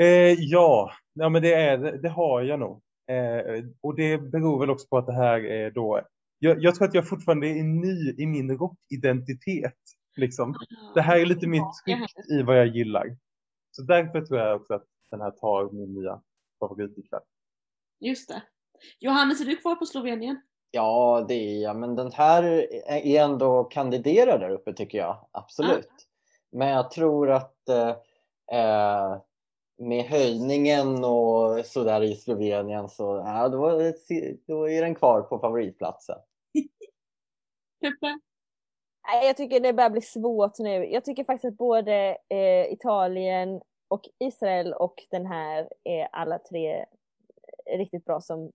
Eh, ja, ja men det, är, det har jag nog. Eh, och det beror väl också på att det här är då, jag, jag tror att jag fortfarande är ny i min rockidentitet. Liksom. Ah, det här är lite mer tryggt i vad jag gillar. Så därför tror jag också att den här tar min nya favorit ikväll. Just det. Johannes, är du kvar på Slovenien? Ja, det är jag. Men den här är ändå kandiderar där uppe tycker jag. Absolut. Ah. Men jag tror att eh, eh, med höjningen och sådär i Slovenien så ja, då, då är den kvar på favoritplatsen. Jag tycker det börjar bli svårt nu. Jag tycker faktiskt att både eh, Italien och Israel och den här är alla tre riktigt bra som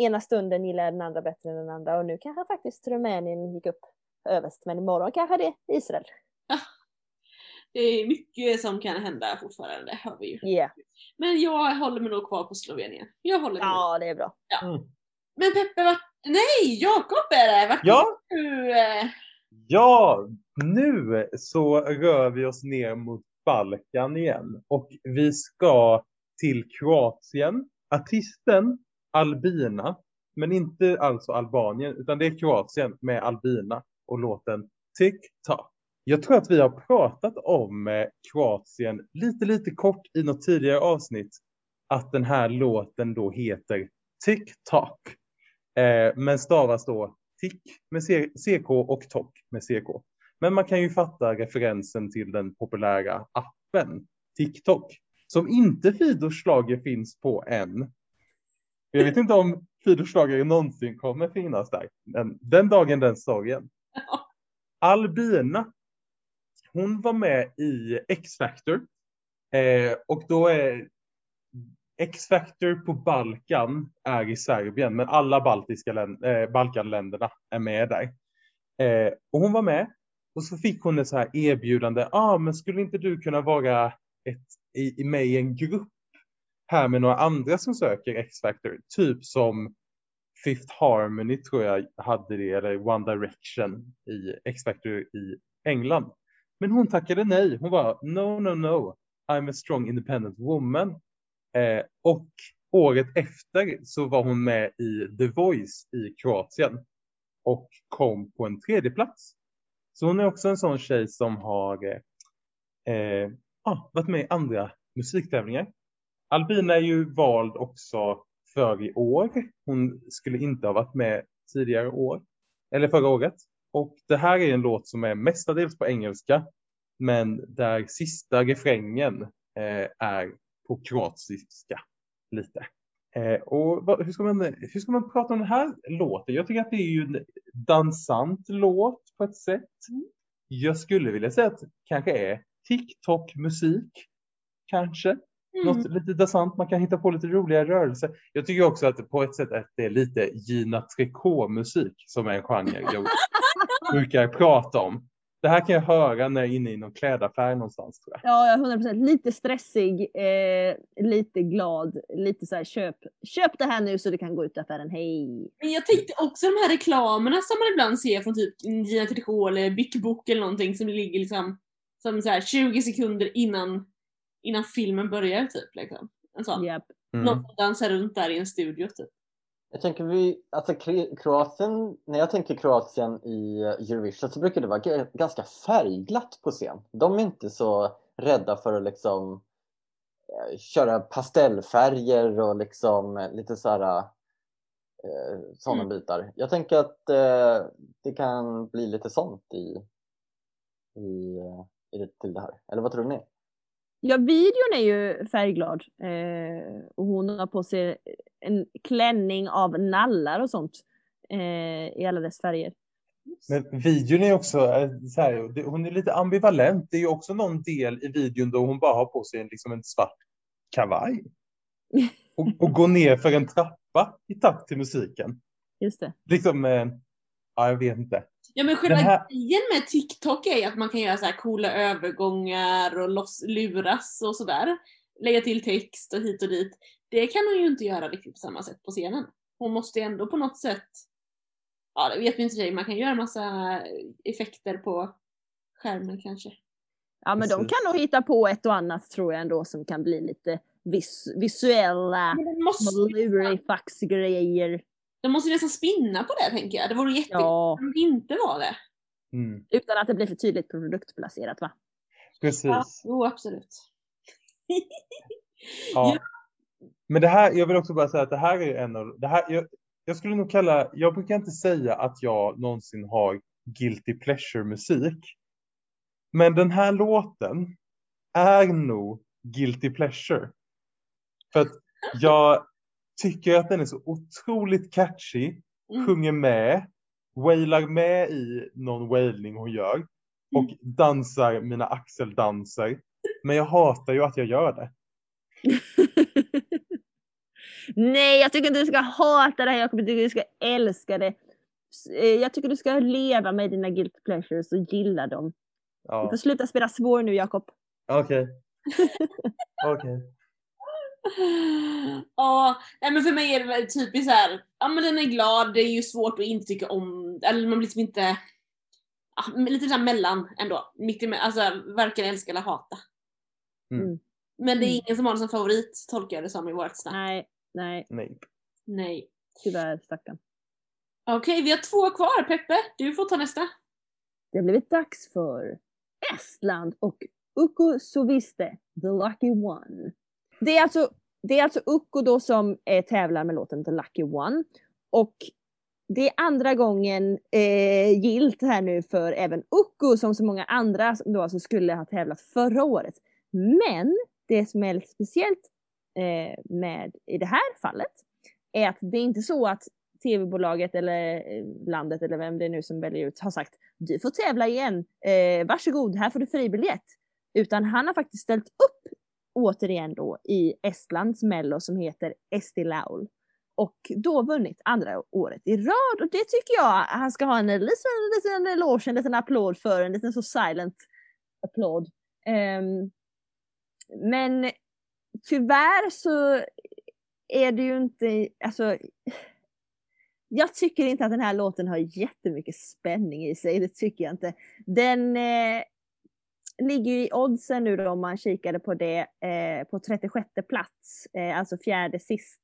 ena stunden gillar jag den andra bättre än den andra och nu kanske faktiskt Rumänien gick upp överst men imorgon kanske det är Israel. Det är mycket som kan hända fortfarande, hör vi ju. Yeah. Men jag håller mig nog kvar på Slovenien. Jag håller mig. Ja, det är bra. Mm. Men Peppe, vart... Nej, Jakob är det! Vart Ja. är du? eh? Ja, nu så rör vi oss ner mot Balkan igen och vi ska till Kroatien. Artisten Albina, men inte alltså Albanien utan det är Kroatien med Albina och låten TikTok. Jag tror att vi har pratat om eh, Kroatien lite, lite kort i något tidigare avsnitt. Att den här låten då heter TikTok. Eh, men stavas då Tick med CK och Tok med CK. Men man kan ju fatta referensen till den populära appen TikTok. Som inte Fidors Schlager finns på än. Jag vet inte om Fidors Schlager någonsin kommer finnas där. Men den dagen den sorgen. Albina. Hon var med i X-Factor. Eh, och då är X-Factor på Balkan är i Serbien, men alla baltiska län- eh, Balkanländerna är med där. Eh, och hon var med och så fick hon ett så här erbjudande. ah, men skulle inte du kunna vara ett, i, i med i en grupp här med några andra som söker X-Factor? Typ som Fifth Harmony tror jag hade det, eller One Direction i X-Factor i England. Men hon tackade nej. Hon var no, no, no. I'm a strong independent woman. Eh, och året efter så var hon med i The Voice i Kroatien och kom på en tredje plats. Så hon är också en sån tjej som har eh, eh, ah, varit med i andra musiktävlingar. Albina är ju vald också för i år. Hon skulle inte ha varit med tidigare år, eller förra året. Och det här är en låt som är mestadels på engelska, men där sista refrängen eh, är på kroatiska lite. Eh, och vad, hur, ska man, hur ska man prata om den här låten? Jag tycker att det är ju en dansant låt på ett sätt. Jag skulle vilja säga att det kanske är TikTok-musik. Kanske. Mm. Något lite dansant, man kan hitta på lite roliga rörelser. Jag tycker också att på ett sätt att det är lite Gina Tricot-musik som är en genre jag brukar prata om. Det här kan jag höra när jag är inne i någon klädaffär någonstans tror jag. Ja, jag är 100% lite stressig, eh, lite glad, lite så här köp, köp det här nu så du kan gå ut i affären, hej. Men jag tänkte också de här reklamerna som man ibland ser från typ Gina Tricot eller Bic Book eller någonting som ligger liksom som så här 20 sekunder innan, innan filmen börjar typ. Liksom. En sån. Japp. Mm. Någon som dansar runt där i en studio typ. Jag tänker vi, alltså Kroatien, när jag tänker Kroatien i Eurovision så brukar det vara ganska färgglatt på scen. De är inte så rädda för att liksom eh, köra pastellfärger och liksom lite så här eh, sådana Mm. bitar. Jag tänker att eh, det kan bli lite sånt i, i, eh, i det, till det här. Eller vad tror ni? Ja, videon är ju färgglad. Eh, och hon har på sig en klänning av nallar och sånt. Eh, I alla dess färger. Men videon är också eh, så här, hon är lite ambivalent. Det är ju också någon del i videon då hon bara har på sig en, liksom en svart kavaj. Och, och går ner för en trappa i takt till musiken. Just det. Liksom, eh, ja jag vet inte. Ja men själva här- grejen med TikTok är ju att man kan göra så här coola övergångar och loss, luras och sådär. Lägga till text och hit och dit. Det kan hon ju inte göra riktigt på samma sätt på scenen. Hon måste ju ändå på något sätt, ja det vet vi inte sig, man kan göra massa effekter på skärmen kanske. Ja, men de kan nog hitta på ett och annat tror jag ändå som kan bli lite vis visuella måste, lurifax-grejer. De måste ju nästan spinna på det tänker jag. Det vore jättekul Ja, om det inte var det. Mm, utan att det blir för tydligt produktplacerat va? precis. Ja, jo absolut. Ja. Men det här, jag vill också bara säga att det här är en av, det här, jag, jag skulle nog kalla, jag brukar inte säga att jag någonsin har guilty pleasure musik. Men den här låten är nog guilty pleasure. För att jag tycker att den är så otroligt catchy, Mm. sjunger med, wailar med i någon wailning hon gör och dansar mina axeldanser. Men jag hatar ju att jag gör det. Nej, jag tycker inte du ska hata det här Jakob, jag tycker du ska älska det. Eh, Jag tycker du ska leva med dina guilty pleasures och gilla dem. Du Ja, får sluta spela svår nu Jakob. okej. Okej. Ja, nej men för mig är det väl typiskt så här. ja men den är glad, det är ju svårt att inte tycka om, eller man blir liksom inte, ja, lite såhär mellan ändå. Mitt emellan, alltså varken älska eller hata. Mm. Men det är Mm. ingen som har den som favorit, tolkar jag det som i vårt snack. Nej, nej, Nej. Nej. tyvärr stackarn. Okej, vi har två kvar. Peppe, du får ta nästa. Det har blivit dags för Estland och Ukko Soviste, The Lucky One. Det är alltså, det är alltså Ukko då som eh, tävlar med låten The Lucky One. Och det är andra gången eh, gilt här nu för även Ukko som så många andra som då alltså skulle ha tävlat förra året. Men det som är lite speciellt eh, med i det här fallet är att det är inte så att tv-bolaget eller eh, landet eller vem det är nu som väljer ut har sagt du får tävla igen, eh, varsågod, här får du fribiljett. Utan han har faktiskt ställt upp återigen då i Estlands mello som heter Esti Laul. Och då vunnit andra året i rad och det tycker jag han ska ha en liten, liten eloge, en liten applåd för, en liten så silent applåd. Um, men tyvärr så är det ju inte, alltså jag tycker inte att den här låten har jättemycket spänning i sig, det tycker jag inte. Den eh, ligger ju i oddsen nu då om man kikade på det eh, på 36 plats, eh, alltså fjärde sist.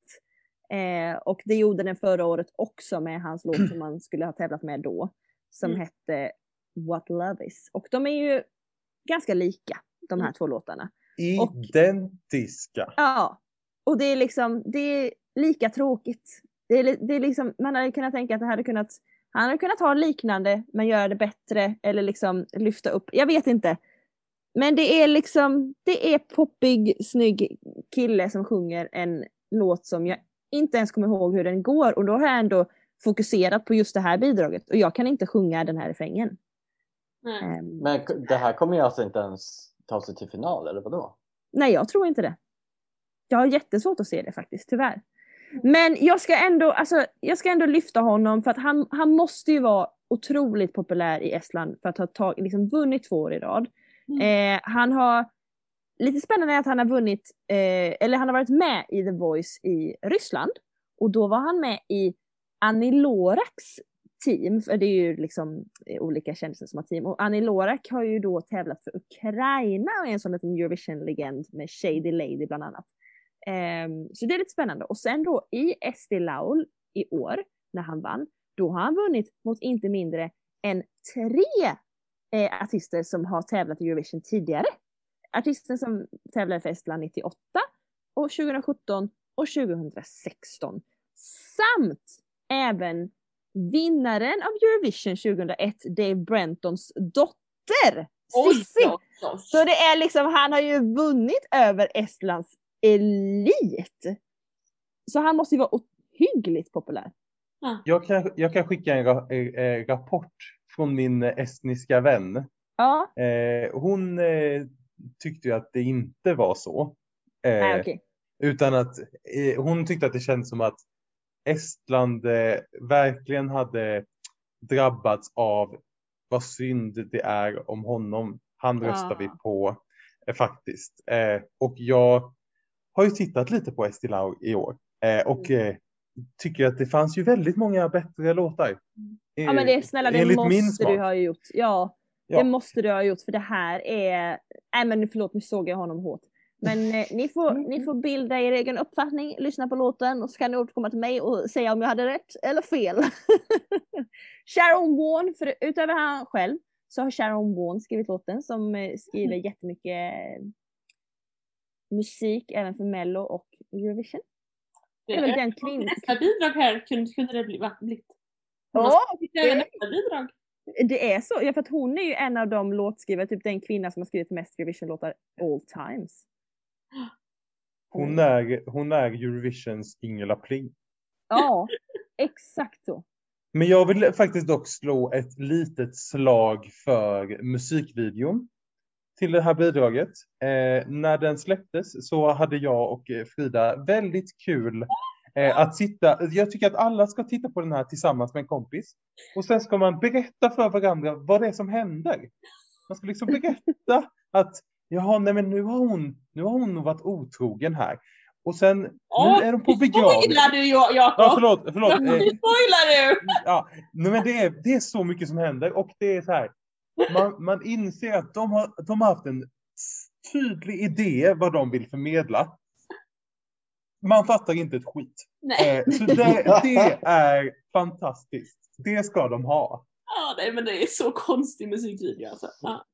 Eh, och det gjorde den förra året också med hans låt som man skulle ha tävlat med då, som Mm. hette What Love Is. Och de är ju ganska lika, de här Mm. två låtarna. Och- Identiska. Ja, och det är liksom, det är lika tråkigt. Det är, det är liksom, man hade kunnat tänka att det hade kunnat, han hade kunnat ha liknande men göra det bättre eller liksom lyfta upp, jag vet inte. Men det är liksom, det är poppig, snygg kille som sjunger en låt som jag inte ens kommer ihåg hur den går och då har jag ändå fokuserat på just det här bidraget och jag kan inte sjunga den här refrängen. Ehm, Men det här kommer ju alltså inte ens ta sig till final eller vadå? Nej, jag tror inte det. Jag har jättesvårt att se det faktiskt, tyvärr. Men jag ska ändå, alltså, jag ska ändå lyfta honom för att han, han måste ju vara otroligt populär i Estland för att ha tag, liksom vunnit två år i rad. Mm. Eh, han har, lite spännande är att han har vunnit, eh, eller han har varit med i The Voice i Ryssland. Och då var han med i Annie Loraks team, för det är ju liksom eh, olika kändisar som har team. Och Annie Lorak har ju då tävlat för Ukraina och är en sån liten Eurovision-legend med Shady Lady bland annat. Um, så det är lite spännande. Och sen då i Esti Laul i år, när han vann, då har han vunnit mot inte mindre än tre eh, artister som har tävlat i Eurovision tidigare. Artisten som tävlade för Estland 98 och 2017 och 2016. Samt även vinnaren av Eurovision 2001, Dave Brentons dotter, Cissi. Så det är liksom, han har ju vunnit över Estlands elit. Så han måste ju vara ohyggligt populär. Jag kan, jag kan skicka en ra, eh, eh, rapport från min eh, estniska vän. Ja, Eh, hon eh, tyckte ju att det inte var så. Nej okej. Utan att hon tyckte att det känns som att Estland verkligen hade drabbats av vad synd det är om honom. Han röstar vi på eh, faktiskt. Eh, och jag har ju tittat lite på Esti Lau i år eh, och Mm. Tycker att det fanns ju väldigt många bättre låtar. Ja men det, snälla det måste du ha gjort. Ja, Ja. det måste du ha gjort för det här är... Nej men förlåt, nu såg jag honom hårt. Men eh, ni, får, ni får bilda er egen uppfattning, lyssna på låten och så kan ni återkomma till mig och säga om jag hade rätt eller fel. Sharon Warne, för utöver han själv, så har Sharon Warne skrivit låten som eh, skriver jättemycket eh, musik även för Mello och Eurovision. Det är väl den kvinn... Nästa bidrag här kunde, kunde det bli, blivit. Ja, Det är nästa bidrag. Det är så, ja, för att hon är ju en av de låtskrivare, typ den kvinna som har skrivit mest Eurovision-låtar all times. Hon är, hon är Eurovisions Ingela Pling. Ja, exakt så. Men jag vill faktiskt dock slå ett litet slag för musikvideon till det här bidraget. Eh, när den släpptes så hade jag och eh, Frida väldigt kul Eh, att sitta, jag tycker att alla ska titta på den här tillsammans med en kompis. Och sen ska man berätta för varandra vad det är som händer. Man ska liksom berätta att jaha, nej men nu har hon, nu har hon nog varit otrogen här. Och sen, Åh, nu är de på Nu begravning. spoilar du Ja- Ja, Jakob! förlåt, förlåt. Nu Eh, spoilar du! ja, men det är, det är så mycket som händer och det är så här. Man, man inser att de har, de har haft en tydlig idé vad de vill förmedla. Man fattar inte ett skit. Nej, Eh, så det, det är fantastiskt. Det ska de ha. ja, nej men det är så konstig musikvideo alltså. Ja.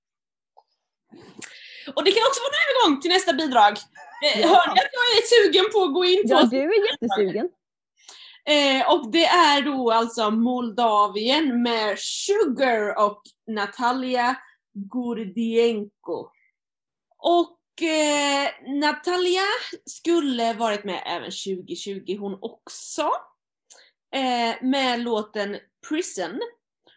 Och det kan också vara en övergång till nästa bidrag. Eh, Ja. Hör ni att jag är sugen på att gå in på Ja, du är jättesugen. Eh, och det är då alltså Moldavien med Sugar och Natalia Gurdienko. Och eh, Natalia skulle varit med även 2020 hon också. Eh, med låten Prison.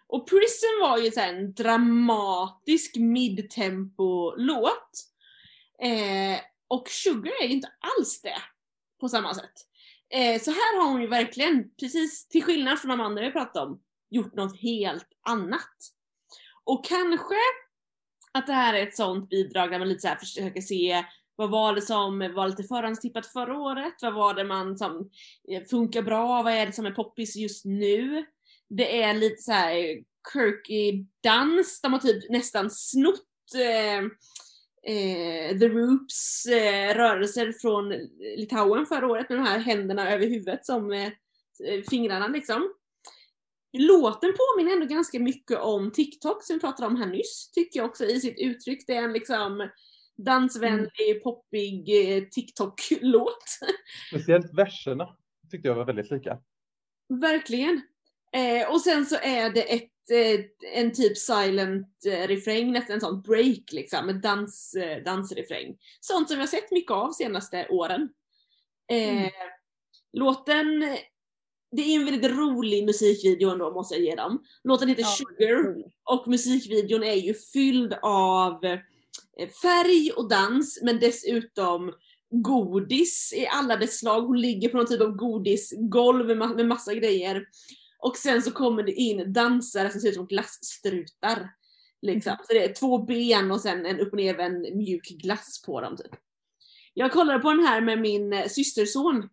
Och Prison var ju så här en dramatisk midtempo-låt. Eh, och Sugar är ju inte alls det på samma sätt. Eh, så här har hon ju verkligen, precis till skillnad från de andra vi pratade om, gjort något helt annat. Och kanske att det här är ett sånt bidrag där man lite så här försöker se vad var det som var lite förhandstippat förra året? Vad var det man som eh, funkar bra? Vad är det som är poppis just nu? Det är lite så här quirky dans, de har typ nästan snott eh, eh, The Roops eh, rörelser från Litauen förra året med de här händerna över huvudet som eh, eh fingrarna liksom. Låten påminner ändå ganska mycket om TikTok som vi pratade om här nyss, tycker jag också i sitt uttryck. Det är en liksom dansvänlig, poppig eh, TikTok-låt. Speciellt verserna tyckte jag var väldigt lika. Verkligen. Eh, och sen så är det ett, eh, en typ silent eh, refräng, nästan en sån break liksom, en dans, eh, dansrefräng. Sånt som jag sett mycket av senaste åren. Eh, Mm. Låten, det är en väldigt rolig musikvideo ändå måste jag ge dem. Låten heter Ja, Sugar och musikvideon är ju fylld av eh, färg och dans men dessutom godis i alla dess slag. Hon ligger på någon typ av godisgolv med, ma- med massa grejer. Och sen så kommer det in dansare som ser ut som glassstrutar. Liksom. Så det är två ben och sen en upp och nervänd mjuk glass på dem. Typ. Jag kollade på den här med min eh, systerson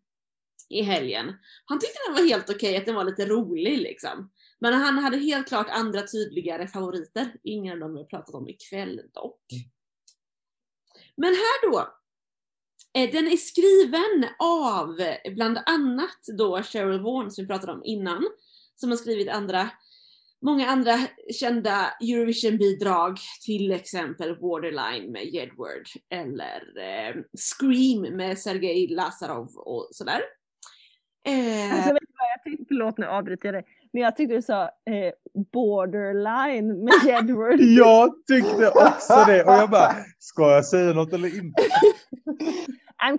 i helgen. Han tyckte den var helt okej, att den var lite rolig liksom. Men han hade helt klart andra tydligare favoriter. Ingen av dem vi har pratat om ikväll dock. Men här då. eh, Den är skriven av bland annat då Cheryl Vaughan som vi pratade om innan. Som har skrivit andra, många andra kända Eurovision-bidrag. Till exempel Borderline med Jedward. Eller eh, Scream med Sergej Lazarov och sådär. Eh, Alltså, vet du vad jag tyckte, förlåt nu avbryter jag dig. Men jag tyckte du sa eh, borderline med Jedward. Jag tyckte också det och jag bara, ska jag säga något eller inte?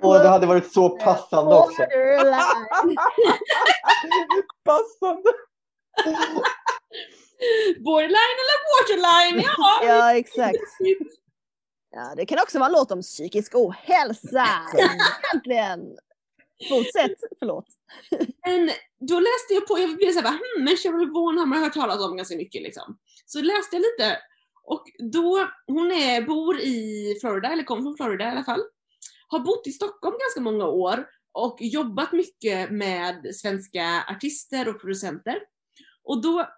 Och det hade varit så passande också. borderline. Passande. Borderline eller Waterline, ja! Ja, exakt. Ja, det kan också vara en låt om psykisk ohälsa. Äntligen! Fortsätt, förlåt. Men då läste jag på, jag blev såhär, hmm, men Cheryl Vaughan har man hört talas om ganska mycket liksom. Så läste jag lite och då, hon är, bor i Florida, eller kommer från Florida i alla fall. Har bott i Stockholm ganska många år och jobbat mycket med svenska artister och producenter. Och då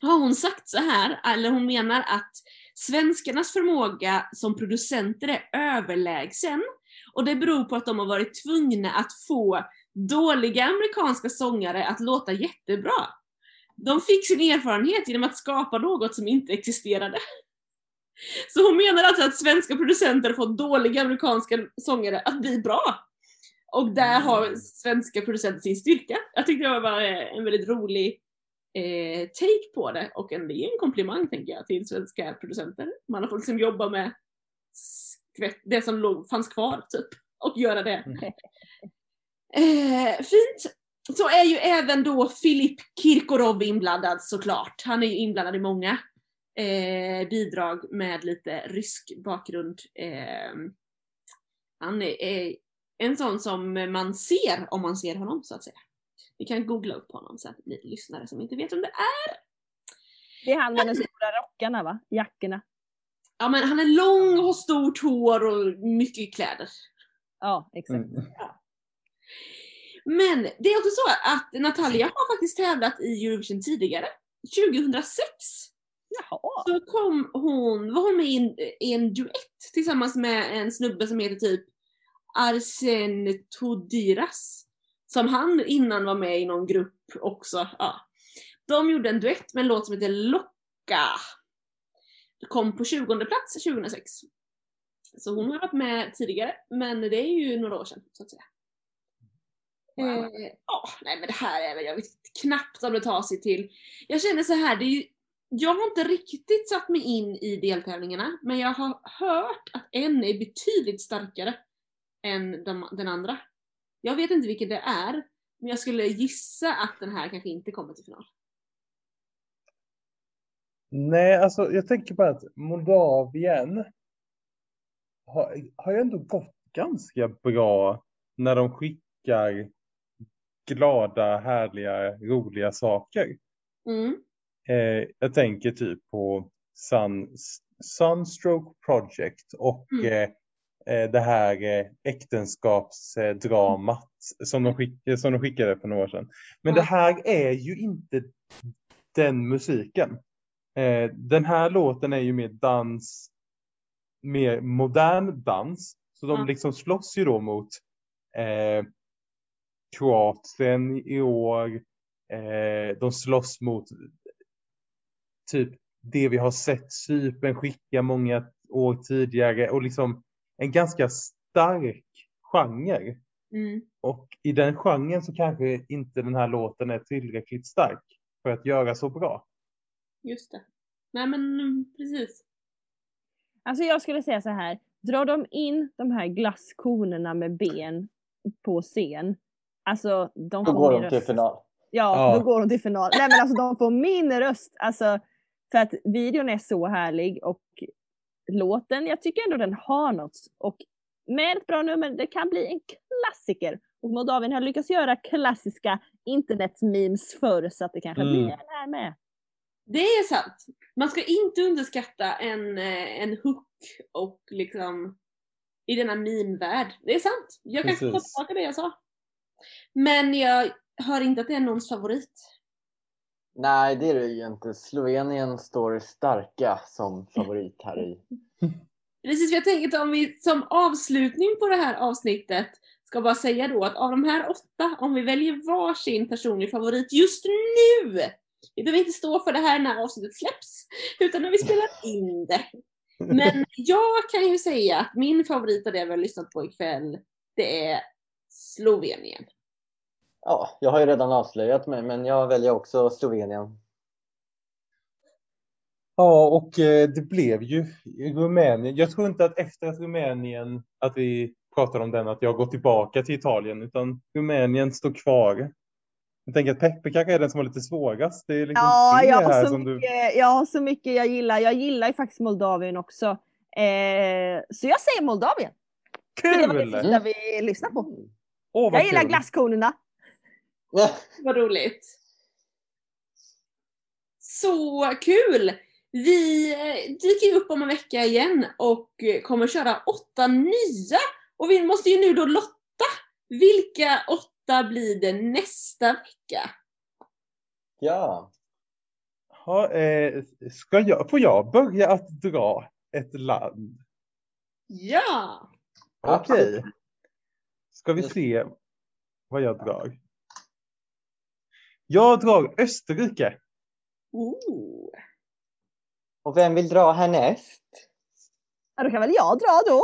har hon sagt så här, eller hon menar att svenskarnas förmåga som producenter är överlägsen och det beror på att de har varit tvungna att få dåliga amerikanska sångare att låta jättebra. De fick sin erfarenhet genom att skapa något som inte existerade. Så hon menar alltså att svenska producenter får dåliga amerikanska sångare att bli bra. Och där har svenska producenter sin styrka. Jag tyckte det var en väldigt rolig eh, take på det och en, det är en komplimang tänker jag till svenska producenter. Man har fått liksom jobba med skvätt, det som låg, fanns kvar typ och göra det. Eh, fint! Så är ju även då Filip Kirkorov inblandad såklart. Han är ju inblandad i många eh, bidrag med lite rysk bakgrund. Eh, han är, är En sån som man ser om man ser honom så att säga. Vi kan googla upp honom så att ni lyssnare som inte vet vem det är. Det är han med de stora rockarna va? Jackorna. Ja men han är lång och har stort hår och mycket kläder. Ja, exakt. Mm. Men det är också så att Natalia har faktiskt tävlat i Eurovision tidigare. 2006 Jaha. så kom hon, var hon med i en, i en duett tillsammans med en snubbe som heter typ Arsen Todiras. Som han innan var med i någon grupp också. Ja. De gjorde en duett med en låt som heter Locka. Kom på 20 plats 2006. Så hon har varit med tidigare, men det är ju några år sedan så att säga. Wow. Eh, nej men det här är väl, jag vet knappt om det tar sig till. Jag känner så här, det är ju, jag har inte riktigt satt mig in i deltävlingarna, men jag har hört att en är betydligt starkare än de, den andra. Jag vet inte vilken det är, men jag skulle gissa att den här kanske inte kommer till final. Nej, alltså jag tänker på att Moldavien har, har ju ändå gått ganska bra när de skickar glada, härliga, roliga saker. Mm. Eh, jag tänker typ på Sun, Sunstroke Project och Mm. eh, eh, det här eh, äktenskapsdramat som, de skick, som de skickade för några år sedan. Men Ja. det här är ju inte den musiken. Eh, den här låten är ju mer dans, mer modern dans. Så de Ja. liksom slåss ju då mot eh, Kroatien i år. Eh, de slåss mot typ det vi har sett Cypern skicka många år tidigare och liksom en ganska stark genre. Mm. Och i den genren så kanske inte den här låten är tillräckligt stark för att göra så bra. Just det. Nej men mm, precis. Alltså jag skulle säga så här. Drar de in de här glasskonerna med ben på scen. Alltså de Då får går min de till röst. final. Ja, Ja. då går de till final. Nej men alltså de får min röst. Alltså, för att videon är så härlig och låten, jag tycker ändå den har något. Och med ett bra nummer, det kan bli en klassiker. Och Moldavien har lyckats göra klassiska internetmemes förr så att det kanske Mm. blir den här med. Det är sant. Man ska inte underskatta en, eh, en hook och liksom i denna meme-värld. Det är sant. Jag kan ta tillbaka det jag sa. Men jag hör inte att det är någons favorit. Nej, det är det ju inte. Slovenien står starka som favorit här i. Precis, jag tänker att om vi som avslutning på det här avsnittet ska bara säga då att av de här åtta, om vi väljer varsin personlig favorit just nu, vi behöver inte stå för det här när avsnittet släpps, utan när vi spelar in det. Men jag kan ju säga att min favorit av det vi har lyssnat på ikväll, det är Slovenien. Ja, jag har ju redan avslöjat mig, men jag väljer också Slovenien. Ja, och eh, det blev ju Rumänien. Jag tror inte att efter att Rumänien, att vi pratade om den, att jag går tillbaka till Italien, utan Rumänien står kvar. Jag tänker att Peppe kanske är den som har lite svårast. Det är liksom Ja, jag har, så som du... mycket, jag har så mycket jag gillar. Jag gillar ju faktiskt Moldavien också. Eh, så jag säger Moldavien. För det var det Kul! sista vi lyssnade på. Vad Jag gillar kul. glasskonerna. Vad roligt! Så kul! Vi eh, dyker upp om en vecka igen och eh, kommer köra åtta nya. Och vi måste ju nu då lotta. Vilka åtta blir det nästa vecka? Ja, Ja, eh, ska jag, får jag börja att dra ett land? Ja! Okej. Ska vi se vad jag drar? Jag drar Österrike. Ooh. och vem vill dra härnäst? Ja, då kan väl jag dra då.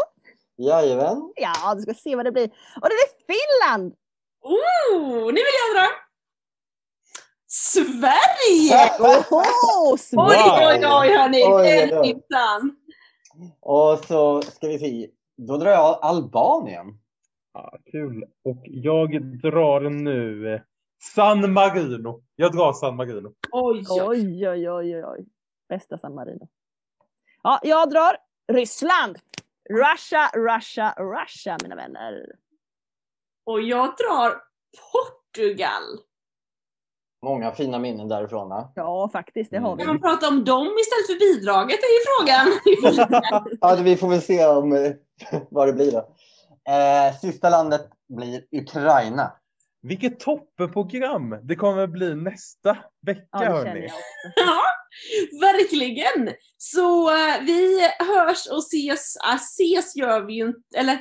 Jajamän. Ja, du ska se vad det blir. Och det är Finland! Ooh, nu vill jag dra! Sverige! Oho, Oj, Sverige! oj, oj hörni! Oj, oj. minsann! Och så ska vi se. Då drar jag Albanien. Ja, kul. Och jag drar nu eh, San Marino. Jag drar San Marino. Oj, oj. Oj, oj, oj, oj, oj. Bästa San Marino. Ja, jag drar Ryssland. Russia, Russia, Russia mina vänner. Och jag drar Portugal. Många fina minnen därifrån. Va? Ja, faktiskt, det har vi. Kan man prata om dem istället för bidraget är ju frågan. Ja, vi får väl se om, eh, vad det blir då. Eh, sista landet blir Ukraina. Vilket toppenprogram det kommer bli nästa vecka Ja, hörni. Ja, verkligen. Så eh, vi hörs och ses. Ah, ses gör vi ju inte, eller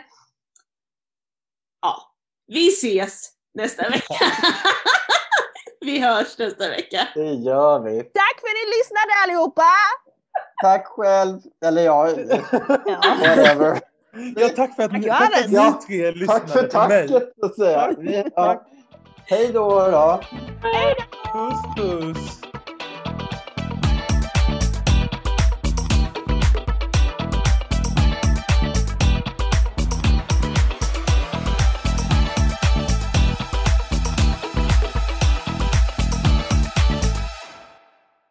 ja, vi ses nästa vecka. vi hörs nästa vecka. Det gör vi. Tack för att ni lyssnade allihopa! Tack själv. Eller ja, whatever. Ja, tack för att, ni, tack att Johannes. ni tre lyssnade Tack för mig. tacket så att säga. Ja. Hej då. då. Puss puss.